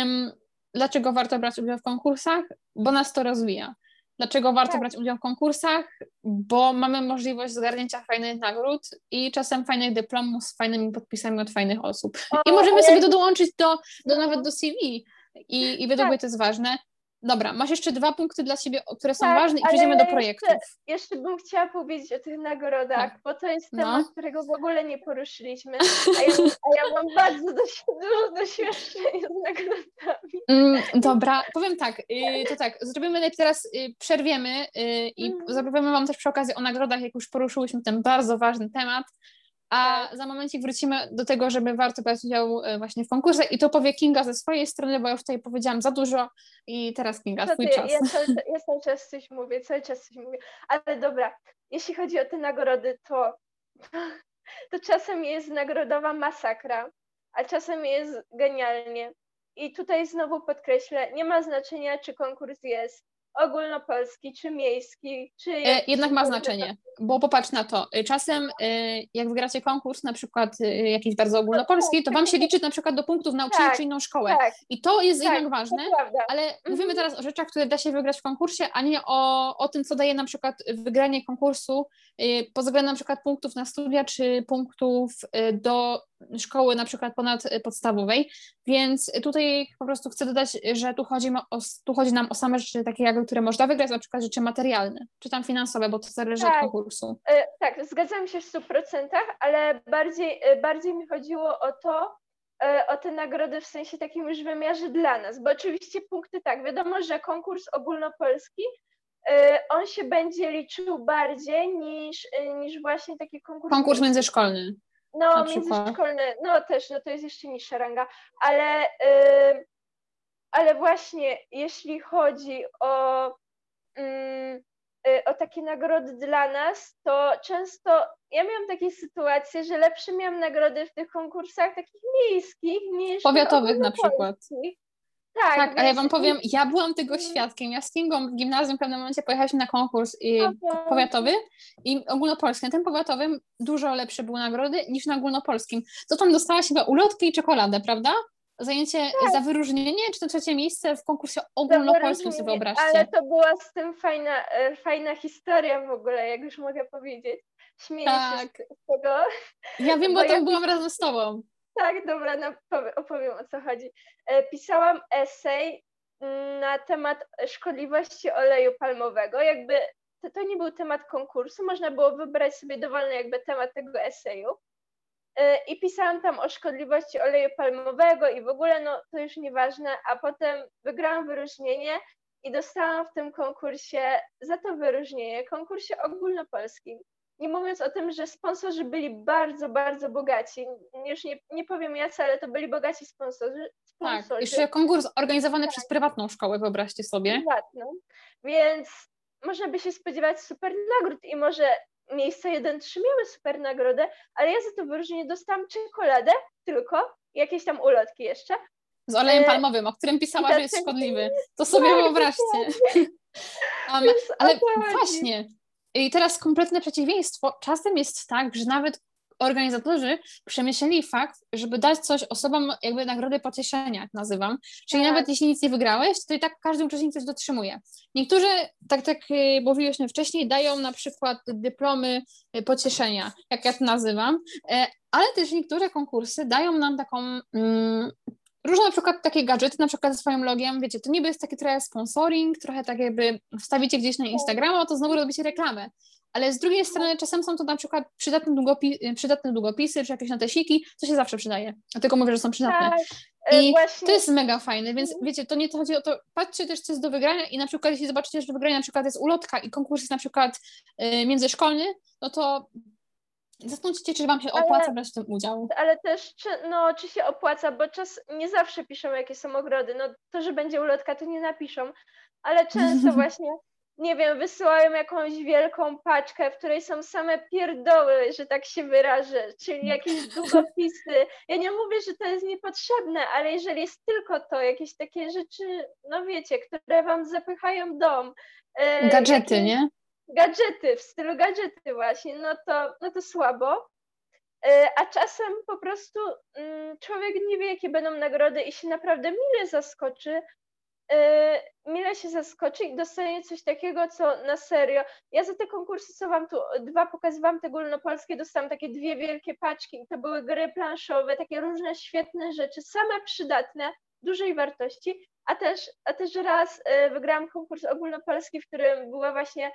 dlaczego warto brać udział w konkursach? Bo nas to rozwija. Dlaczego warto tak. brać udział w konkursach? Bo mamy możliwość zgarnięcia fajnych nagród i czasem fajnych dyplomów z fajnymi podpisami od fajnych osób. O, I możemy sobie to dołączyć do, do nawet do CV. I, i według tak. mnie to jest ważne. Dobra, masz jeszcze dwa punkty dla siebie, które są tak, ważne i przejdziemy do projektów. Jeszcze, jeszcze bym chciała powiedzieć o tych nagrodach, tak. bo to jest no. temat, no. którego w ogóle nie poruszyliśmy, a ja, <laughs> a ja mam bardzo dość, dużo doświadczenia z nagrodami. Mm, dobra, powiem tak, y, to tak, zrobimy najpierw teraz, y, przerwiemy y, i mm. zapowiemy Wam też przy okazji o nagrodach, jak już poruszyłyśmy ten bardzo ważny temat, a tak. za momencik wrócimy do tego, żeby warto brać udział e, właśnie w konkursach i to powie Kinga ze swojej strony, bo już tutaj powiedziałam za dużo i teraz Kinga, twój czas. Ja cały, <laughs> ja cały czas coś mówię, cały czas coś mówię, ale dobra, jeśli chodzi o te nagrody, to, <laughs> to czasem jest nagrodowa masakra, a czasem jest genialnie. I tutaj znowu podkreślę, nie ma znaczenia, czy konkurs jest ogólnopolski, czy miejski, czy... E, jednak ma znaczenie, bo popatrz na to, y, czasem y, jak wygracie konkurs na przykład jakiś bardzo ogólnopolski, to Wam się liczy na przykład do punktów nauczycieli tak, czy inną szkołę. tak, i to jest tak, jednak ważne, ale mhm. mówimy teraz o rzeczach, które da się wygrać w konkursie, a nie o, o tym, co daje na przykład wygranie konkursu pod względem na przykład punktów na studia, czy punktów do szkoły na przykład ponadpodstawowej, więc tutaj po prostu chcę dodać, że tu chodzi, o, tu chodzi nam o same rzeczy takie, które można wygrać, na przykład rzeczy materialne, czy tam finansowe, bo to zależy tak, od konkursu. E, tak, zgadzam się w 100%, ale bardziej, e, bardziej mi chodziło o to, e, o te nagrody w sensie takim już wymiarze dla nas, bo oczywiście punkty tak, wiadomo, że konkurs ogólnopolski on się będzie liczył bardziej niż, niż właśnie taki konkurs. Konkurs międzyszkolny. No, międzyszkolny, no też, no to jest jeszcze niższa ranga, ale, ale właśnie jeśli chodzi o, yy, o takie nagrody dla nas, to często ja miałam takie sytuacje, że lepsze miałam nagrody w tych konkursach takich miejskich niż powiatowych na przykład. Tak, tak ale ja Wam powiem, ja byłam tego świadkiem. Ja z Kingą w gimnazjum w pewnym momencie pojechaliśmy na konkurs i, powiatowy i ogólnopolski. Na tym powiatowym dużo lepsze były nagrody niż na ogólnopolskim. To tam dostałaś chyba ulotkę i czekoladę, prawda? Zajęcie tak. za wyróżnienie, czy to trzecie miejsce w konkursie ogólnopolskim, sobie wyobraźcie. Ale to była z tym fajna, e, fajna historia w ogóle, jak już mogę powiedzieć. Śmieję tak. się z tego. Ja wiem, bo, bo tam ja... byłam razem z tobą. Tak, dobra, no, opowiem o co chodzi. E, pisałam esej mm, na temat szkodliwości oleju palmowego. Jakby to, to nie był temat konkursu, można było wybrać sobie dowolny jakby temat tego eseju. E, I pisałam tam o szkodliwości oleju palmowego i w ogóle, no to już nieważne, a potem wygrałam wyróżnienie i dostałam w tym konkursie, za to wyróżnienie, konkursie ogólnopolskim. Nie mówiąc o tym, że sponsorzy byli bardzo, bardzo bogaci. Już nie, nie powiem jacy, ale to byli bogaci sponsorzy. sponsorzy. Tak, jeszcze konkurs organizowany tak. przez prywatną szkołę, wyobraźcie sobie. Prywatną. Więc można by się spodziewać super nagród i może miejsce 1-3 miały super nagrodę, ale ja za to wyróżnienie dostałam czekoladę tylko, jakieś tam ulotki jeszcze. Z olejem e, palmowym, o którym pisała, że jest szkodliwy. To sobie tak, wyobraźcie. Um, ale właśnie, i teraz kompletne przeciwieństwo. Czasem jest tak, że nawet organizatorzy przemyśleli fakt, żeby dać coś osobom jakby nagrody pocieszenia, jak nazywam. Czyli tak. nawet jeśli nic nie wygrałeś, to i tak każdy uczestnik coś dotrzymuje. Niektórzy, tak tak y, mówiłyśmy wcześniej, dają na przykład dyplomy y, pocieszenia, jak ja to nazywam, e, ale też niektóre konkursy dają nam taką mm, różne na przykład takie gadżety, na przykład ze swoim logiem, wiecie, to niby jest taki trochę sponsoring, trochę tak jakby wstawicie gdzieś na Instagrama, to znowu robicie reklamę. Ale z drugiej strony czasem są to na przykład przydatne, długopi przydatne długopisy czy jakieś notesiki, co się zawsze przydaje. Dlatego mówię, że są przydatne. Tak, e, I właśnie. to jest mega fajne, więc mhm. wiecie, to nie to chodzi o to, patrzcie też, co jest do wygrania i na przykład jeśli zobaczycie, że do wygrania na przykład jest ulotka i konkurs jest na przykład y, międzyszkolny, no to Zastanówcie się, czy Wam się opłaca ale, brać w tym udział. Ale też, czy, no, czy się opłaca, bo czas nie zawsze piszą, jakie są ogrody. No to, że będzie ulotka, to nie napiszą, ale często <laughs> właśnie, nie wiem, wysyłają jakąś wielką paczkę, w której są same pierdoły, że tak się wyrażę, czyli jakieś <laughs> długopisy. Ja nie mówię, że to jest niepotrzebne, ale jeżeli jest tylko to, jakieś takie rzeczy, no wiecie, które Wam zapychają dom. E, Gadżety, nie? gadżety, w stylu gadżety właśnie, no to, no to słabo. E, a czasem po prostu mm, człowiek nie wie, jakie będą nagrody i się naprawdę mile zaskoczy, e, mile się zaskoczy i dostanie coś takiego, co na serio. Ja za te konkursy, co wam tu dwa pokazywałam, te ogólnopolskie, dostałam takie dwie wielkie paczki i to były gry planszowe, takie różne świetne rzeczy, same przydatne, dużej wartości, a też, a też raz e, wygrałam konkurs ogólnopolski, w którym była właśnie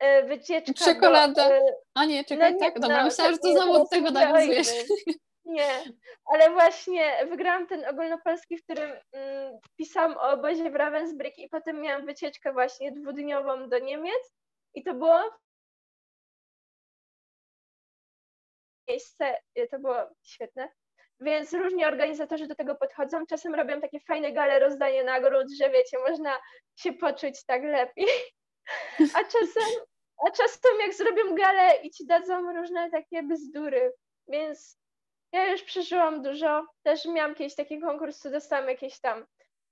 E, wycieczka Czekolada. A nie, czekaj, no nie, tak? Dobra, no, myślałam, że to znowu od tego nawiązujesz. Nie, <laughs> ale właśnie wygrałam ten ogólnopolski, w którym mm, pisałam o obozie w Ravensbrück i potem miałam wycieczkę właśnie dwudniową do Niemiec i to było miejsce, to było świetne. Więc różni organizatorzy do tego podchodzą. Czasem robią takie fajne gale rozdanie nagród, że wiecie, można się poczuć tak lepiej. <laughs> A czasem, a czasem jak zrobią galę i ci dadzą różne takie bzdury, więc ja już przeżyłam dużo. Też miałam kiedyś taki konkurs, co dostałam jakieś tam,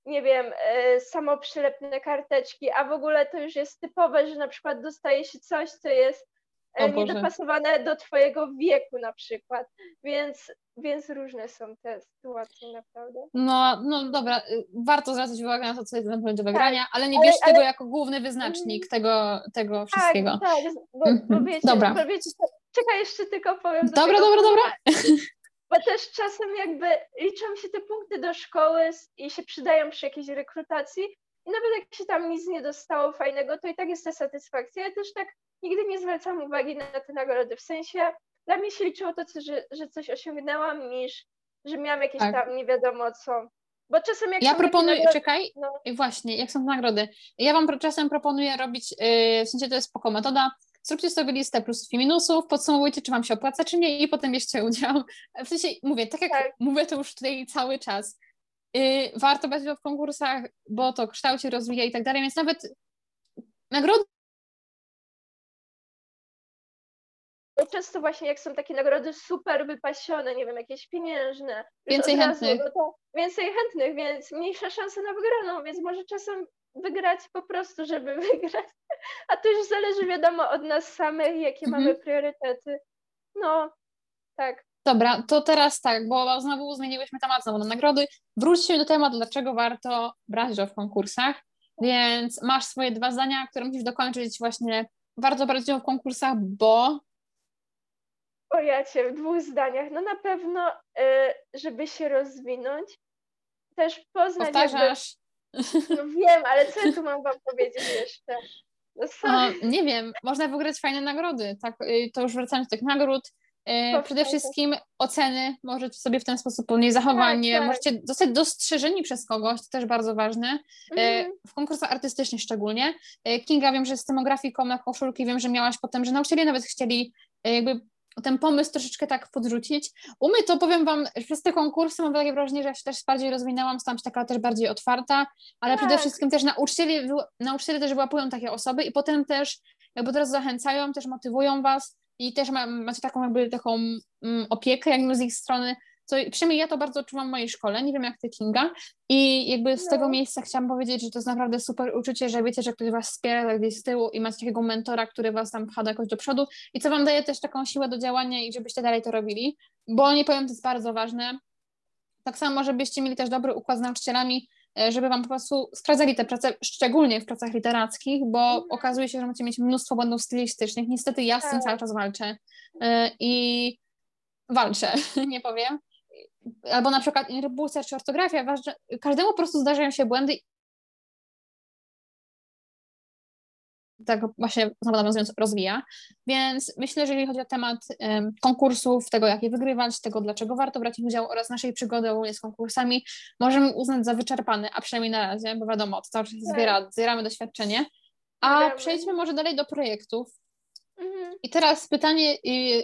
nie wiem, e, samoprzylepne karteczki, a w ogóle to już jest typowe, że na przykład dostaje się coś, co jest e, niedopasowane do twojego wieku na przykład, więc, więc różne są te sytuacje naprawdę. No, no dobra, y, warto zwracać uwagę na to, co jest do wygrania, tak, ale nie bierz ale, tego jako główny wyznacznik mhm. tego, tego tak, wszystkiego. Tak, bo, bo mhm. wiecie, dobra. Bo wiecie, czekaj, jeszcze tylko powiem. Do dobra, dobra, dobra. Bo też czasem jakby liczą się te punkty do szkoły i się przydają przy jakiejś rekrutacji i nawet jak się tam nic nie dostało fajnego, to i tak jest ta satysfakcja. Ja też tak nigdy nie zwracam uwagi na te nagrody, w sensie dla mnie się liczyło to, że, że coś osiągnęłam, niż że miałam jakieś tak. tam nie wiadomo co. Bo czasem jak Ja proponuję, nagrody, czekaj, no. właśnie, jak są nagrody. Ja wam czasem proponuję robić, yy, w sensie to jest spoko metoda, zróbcie sobie listę plusów i minusów, podsumowujcie, czy wam się opłaca, czy nie i potem bierzcie <laughs> udział. W sensie, mówię, tak jak tak. mówię to już tutaj cały czas, yy, warto brać udział w konkursach, bo to kształci, rozwija i tak dalej, więc nawet nagrody często właśnie jak są takie nagrody super wypasione, nie wiem, jakieś pieniężne. Więcej chętnych. No więcej chętnych, więc mniejsza szansa na wygraną, więc może czasem wygrać po prostu, żeby <laughs> wygrać. A to już zależy wiadomo od nas samych, jakie mhm. mamy priorytety. No, tak. Dobra, to teraz tak, bo znowu zmieniłyśmy temat znowu na nagrody. Wróćmy do tematu, dlaczego warto brać udział w konkursach. Więc masz swoje dwa zdania, które musisz dokończyć właśnie. Warto brać udział w konkursach, bo. O ja cię w dwóch zdaniach. No na pewno, y, żeby się rozwinąć, też poznać. Powtarzasz. Jakby... No wiem, ale co ja tu mam wam powiedzieć jeszcze? No, <laughs> nie wiem, można wygrać fajne nagrody. Tak, y, to już wracając do tych nagród. Y, przede wszystkim oceny, możecie sobie w ten sposób podnieść zachowanie, tak, tak. możecie zostać dostrzeżeni przez kogoś, to też bardzo ważne, mm. w konkursach artystycznych szczególnie. Kinga, wiem, że z tymografiką na koszulki, wiem, że miałaś potem, że nauczyciele nawet chcieli jakby ten pomysł troszeczkę tak podrzucić. U mnie to powiem Wam, przez te konkursy mam takie wrażenie, że ja się też bardziej rozwinęłam, stałam się taka też bardziej otwarta, ale tak. przede wszystkim też nauczyciele, nauczyciele też łapują takie osoby i potem też jakby teraz zachęcają, też motywują Was i też ma, macie taką jakby taką mm, opiekę jakby z ich strony, co przynajmniej ja to bardzo odczuwam w mojej szkole, nie wiem jak ty Kinga i jakby z no. tego miejsca chciałam powiedzieć, że to jest naprawdę super uczucie, że wiecie, że ktoś was wspiera tak gdzieś z tyłu i macie takiego mentora, który was tam pcha jakoś do przodu i co wam daje też taką siłę do działania i żebyście dalej to robili, bo nie powiem, to jest bardzo ważne. Tak samo, żebyście mieli też dobry układ z nauczycielami, e, żeby wam po prostu sprawdzali te prace, szczególnie w pracach literackich, bo mhm. okazuje się, że możecie mieć mnóstwo błędów stylistycznych. Niestety ja z tym tak. cały czas walczę e, i walczę, <laughs> nie powiem albo na przykład interpunkcja czy ortografia, ważne, każdemu po prostu zdarzają się błędy tak właśnie znowu nawiązując, rozwija. Więc myślę, że jeżeli chodzi o temat um, konkursów, tego jak je wygrywać, tego dlaczego warto brać udział oraz naszej przygody ogólnie z konkursami, możemy uznać za wyczerpany, a przynajmniej na razie, bo wiadomo, to cały czas tak. zbiera, zbieramy doświadczenie. A przejdźmy może dalej do projektów. Mhm. I teraz pytanie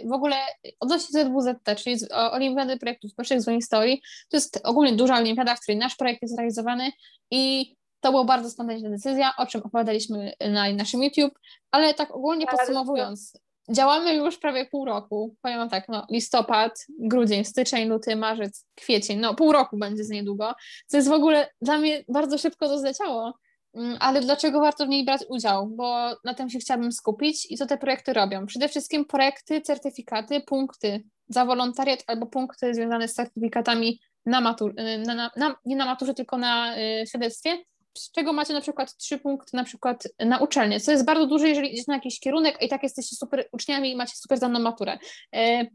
w ogóle odnośnie ZWZT, czyli Olimpiady Projektów Społecznych z Historii. To jest ogólnie duża olimpiada, w której nasz projekt jest realizowany i to była bardzo spontaniczna decyzja, o czym opowiadaliśmy na naszym YouTube, ale tak ogólnie podsumowując, działamy już prawie pół roku. Powiem tak, no listopad, grudzień, styczeń, luty, marzec, kwiecień, no pół roku będzie z niedługo, co jest w ogóle dla mnie bardzo szybko to zleciało. Mm, ale dlaczego warto w niej brać udział? Bo na tym się chciałabym skupić i co te projekty robią? Przede wszystkim projekty, certyfikaty, punkty za wolontariat albo punkty związane z certyfikatami na matur, y, na, na, na, nie na maturze, tylko na y, świadectwie, z czego macie na przykład trzy punkty na przykład na uczelnię, co jest bardzo duże, jeżeli idziecie na jakiś kierunek i tak jesteście super uczniami i macie super zdaną maturę. Y,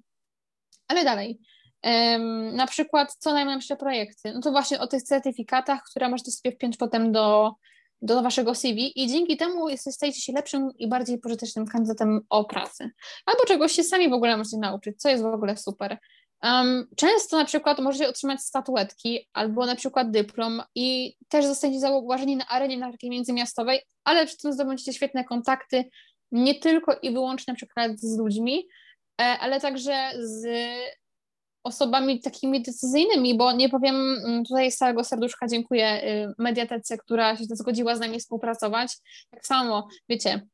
ale dalej. Na przykład, co najmniejsze projekty? No to właśnie o tych certyfikatach, które możecie sobie wpiąć potem do, do waszego CV i dzięki temu stajecie się lepszym i bardziej pożytecznym kandydatem o pracę. Albo czegoś się sami w ogóle możecie nauczyć, co jest w ogóle super. Um, często na przykład możecie otrzymać statuetki albo na przykład dyplom i też zostaniecie zauważeni na arenie na takiej międzymiastowej, ale przy tym zdobędziecie świetne kontakty nie tylko i wyłącznie na przykład z ludźmi, e, ale także z osobami takimi decyzyjnymi, bo nie powiem, mm, tutaj z całego serduszka dziękuję y, Mediatece, która się zgodziła z nami współpracować. Tak samo, wiecie,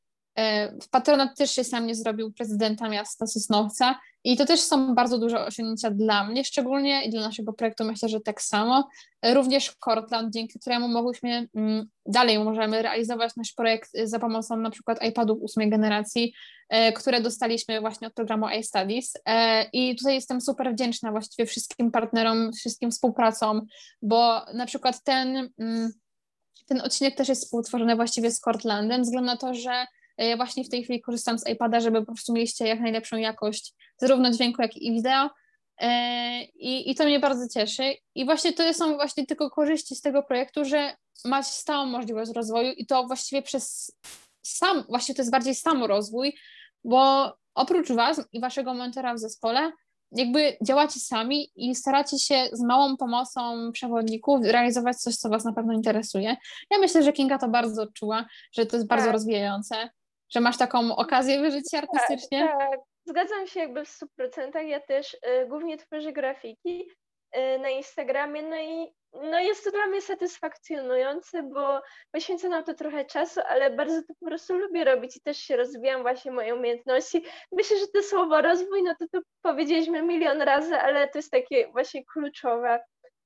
patronat też się sam nie zrobił prezydenta miasta Sosnowca i to też są bardzo duże osiągnięcia dla mnie szczególnie i dla naszego projektu myślę, że tak samo. Również Cortland, dzięki któremu mogłyśmy mm, dalej możemy realizować nasz projekt za pomocą na przykład iPadów ósmej generacji, E, które dostaliśmy właśnie od programu iStudies. E, I tutaj jestem super wdzięczna właściwie wszystkim partnerom, wszystkim współpracom, bo na przykład ten, mm, ten odcinek też jest współtworzony właściwie z Cortlandem, względu na to, że ja e, właśnie w tej chwili korzystam z iPada, żeby po prostu mieliście jak najlepszą jakość zarówno dźwięku, jak i wideo. I, I to mnie bardzo cieszy. I właśnie to są właśnie tylko korzyści z tego projektu, że macie stałą możliwość rozwoju i to właściwie przez sam, właśnie to jest bardziej samorozwój, bo oprócz Was i Waszego mentora w zespole, jakby działacie sami i staracie się z małą pomocą przewodników realizować coś, co Was na pewno interesuje. Ja myślę, że Kinga to bardzo odczuła, że to jest bardzo tak. rozwijające, że masz taką okazję wyżyć się artystycznie. Tak, tak. Zgadzam się jakby w 100%. Ja też y, głównie tworzę grafiki y, na Instagramie, no i no jest to dla mnie satysfakcjonujące, bo poświęcę na to trochę czasu, ale bardzo to po prostu lubię robić i też się rozwijam właśnie moje umiejętności. Myślę, że to słowo rozwój, no to to powiedzieliśmy milion razy, ale to jest takie właśnie kluczowe,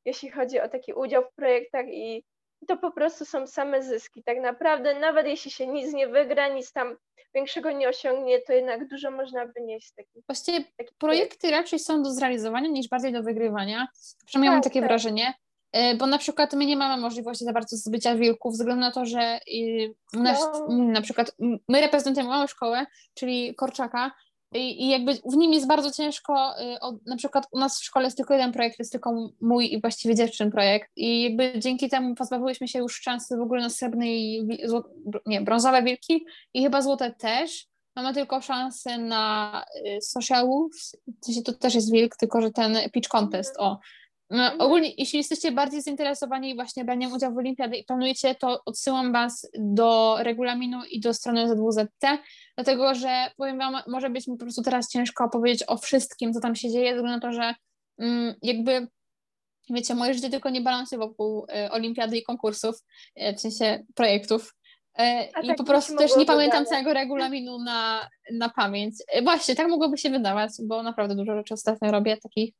jeśli chodzi o taki udział w projektach i to po prostu są same zyski. Tak naprawdę, nawet jeśli się nic nie wygra, nic tam większego nie osiągnie, to jednak dużo można wynieść z takich. Właściwie takich projekty projekt. raczej są do zrealizowania niż bardziej do wygrywania. Przynajmniej tak, mam takie tak. wrażenie. E, bo na przykład my nie mamy możliwości za bardzo zbycia wilków, ze względu na to, że nasz, no. na przykład my reprezentujemy małą szkołę, czyli Korczaka, i, I, jakby w nim jest bardzo ciężko, y, na przykład u nas w szkole jest tylko jeden projekt, jest tylko mój i właściwie dziewczyn projekt i jakby dzięki temu pozbawiłyśmy się już szansy w ogóle na srebrne i nie, brązowe wilki i chyba złote też. Mamy tylko szansę na y, social wolves, to też jest wilk, tylko że ten pitch contest, o, no, mhm. ogólnie, jeśli jesteście bardziej zainteresowani właśnie braniem udziału w olimpiadzie i planujecie, to odsyłam Was do regulaminu i do strony ZWZT, dlatego że powiem Wam, może być mi po prostu teraz ciężko opowiedzieć o wszystkim, co tam się dzieje, ze względu na to, że mm, jakby wiecie, moje życie tylko nie balansuje wokół y, olimpiady i konkursów, y, w sensie projektów. Y, I tak po prostu też nie pamiętam całego regulaminu na, na pamięć. Właśnie, tak mogłoby się wydawać, bo naprawdę dużo rzeczy ostatnio robię, takich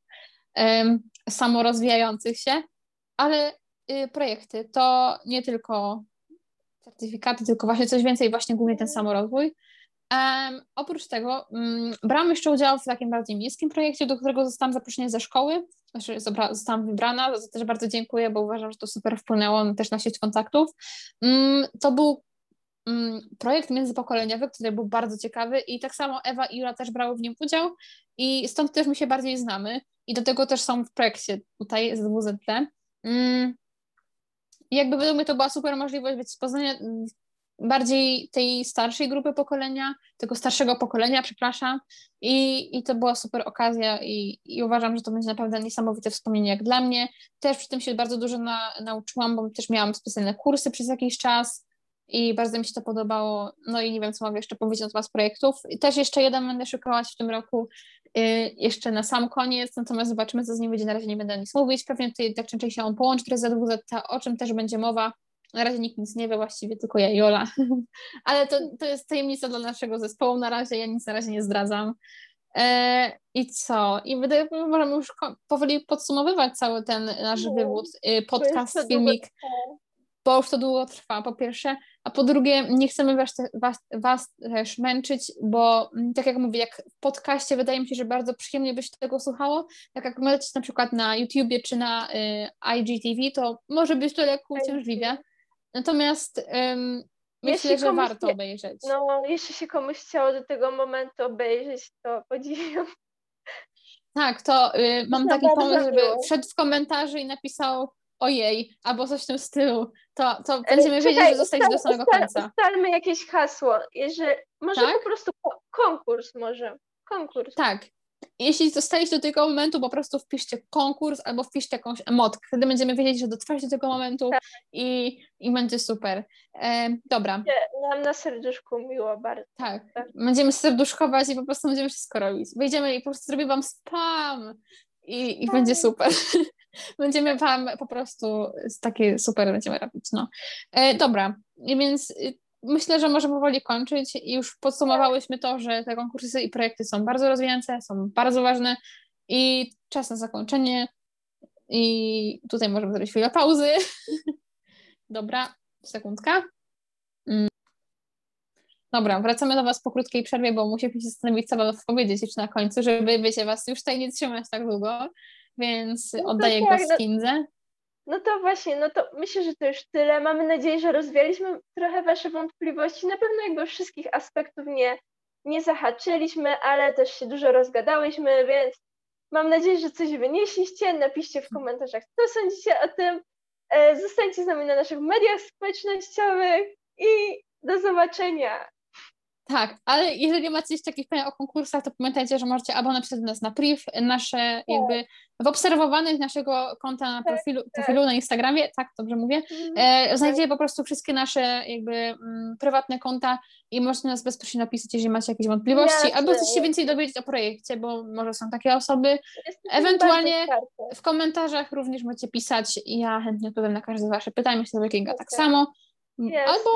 samorozwijających się, ale y, projekty to nie tylko certyfikaty, tylko właśnie coś więcej, właśnie głównie ten samorozwój. Oprócz tego um, brałam jeszcze udział w takim bardziej miejskim projekcie, do którego zostałam zaproszona ze szkoły, znaczy zostałam wybrana, za to też bardzo dziękuję, bo uważam, że to super wpłynęło też na sieć kontaktów. Um, to był projekt międzypokoleniowy, który był bardzo ciekawy i tak samo Ewa i Jula też brały w nim udział i stąd też my się bardziej znamy i do tego też są w projekcie tutaj z WZT. Mm. Jakby według mnie to była super możliwość wiecie, poznania mm, bardziej tej starszej grupy pokolenia, tego starszego pokolenia, przepraszam. I, i to była super okazja i, i uważam, że to będzie naprawdę niesamowite wspomnienie jak dla mnie. Też przy tym się bardzo dużo na, nauczyłam, bo też miałam specjalne kursy przez jakiś czas i bardzo mi się to podobało. No i nie wiem, co mogę jeszcze powiedzieć na temat projektów. Też jeszcze jeden będę szukałaś w tym roku, yy, jeszcze na sam koniec, natomiast zobaczymy, co z nim będzie. Na razie nie będę nic mówić. Pewnie tutaj tak częściej się on połączy, jest ZWZ, o czym też będzie mowa. Na razie nikt nic nie wie, właściwie tylko ja i Ola. <laughs> Ale to, to jest tajemnica dla naszego zespołu. Na razie ja nic na razie nie zdradzam. E, I co? I wydaje mi się, że możemy już powoli podsumowywać cały ten nasz no, wywód, y, podcast, filmik bo już to długo trwa, po pierwsze, a po drugie, nie chcemy was, was, was też męczyć, bo mm, tak jak mówię, jak w podcaście wydaje mi się, że bardzo przyjemnie by się tego słuchało, tak jak oglądacie na przykład na YouTubie czy na y, IGTV, to może być to lekko uciążliwe, natomiast ym, myślę, że warto nie, obejrzeć. No, jeśli się komuś chciało do tego momentu obejrzeć, to podziwiam. Tak, to y, mam taki pomysł, żeby wszedł w komentarze i napisał ojej, albo coś w tym stylu, to, to będziemy Czekaj, wiedzieć, że zostać do samego końca. Ustalmy jakieś hasło, że może tak? po prostu konkurs może, konkurs. Tak, jeśli zostaliście do tego momentu, po prostu wpiszcie konkurs albo wpiszcie jakąś emotkę. Wtedy będziemy wiedzieć, że dotrwaliście do tego momentu tak. i, i będzie super. E, dobra. Nam na serduszku miło bardzo. Tak. tak. Będziemy serduszkować i po prostu będziemy wszystko robić. Wejdziemy i po prostu zrobię wam spam i, i będzie super. Będziemy Wam po prostu takie super będziemy robić. No. E, dobra, więc y, myślę, że możemy powoli kończyć. Już podsumowałyśmy to, że te konkursy i projekty są bardzo rozwijające, są bardzo ważne i czas na zakończenie. I tutaj możemy zrobić chwilę pauzy. <laughs> Dobra, sekundka. Mm. Dobra, wracamy do Was po krótkiej przerwie, bo musimy się zastanowić, co Wam powiedzieć jeszcze na końcu, żeby, wiecie, Was już tutaj nie trzymać tak długo więc no oddaję tak, głos Kindze. No, no to właśnie, no to myślę, że to już tyle. Mamy nadzieję, że rozwialiśmy trochę Wasze wątpliwości. Na pewno jakby wszystkich aspektów nie, nie zahaczyliśmy, ale też się dużo rozgadałyśmy, więc mam nadzieję, że coś wynieśliście. Napiszcie w komentarzach, co sądzicie o tym. E, zostańcie z nami na naszych mediach społecznościowych i do zobaczenia. Tak, ale jeżeli macie jeszcze jakieś pytania o konkursach, to pamiętajcie, że możecie albo napisać do nas na priv, nasze tak. jakby w obserwowanych naszego konta na tak, profilu, tak. profilu na Instagramie, tak dobrze mówię, mhm. e, znajdziecie po prostu wszystkie nasze jakby m, mm, prywatne konta i możecie nas bezpośrednio napisać, jeżeli macie jakieś wątpliwości, Jasne. albo chcecie się więcej dowiedzieć o projekcie, bo może są takie osoby. Ewentualnie w komentarzach również możecie pisać i ja chętnie odpowiem na każde wasze pytanie, myślę, że Kinga tak samo. Jasne. Albo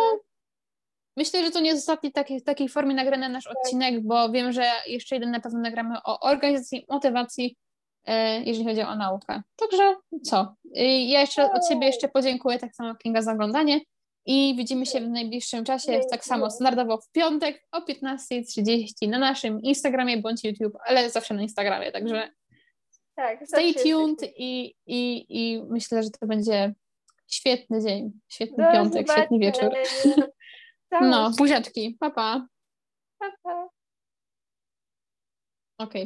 Myślę, że to nie jest ostatni taki, takiej formie nagrany nasz tak. odcinek, bo wiem, że jeszcze jeden na pewno nagramy o organizacji, motywacji e, jeżeli chodzi o naukę. Także co? Ja jeszcze od siebie jeszcze podziękuję tak samo Kinga za oglądanie i widzimy się w najbliższym czasie, tak samo standardowo w piątek o 15.30 na naszym Instagramie bądź YouTube, ale zawsze na Instagramie, także tak, stay tuned i, i, i myślę, że to będzie świetny dzień, świetny Do piątek, świetny wieczór. No, buziaczki, pa pa. Pa, pa. Okej. Okay.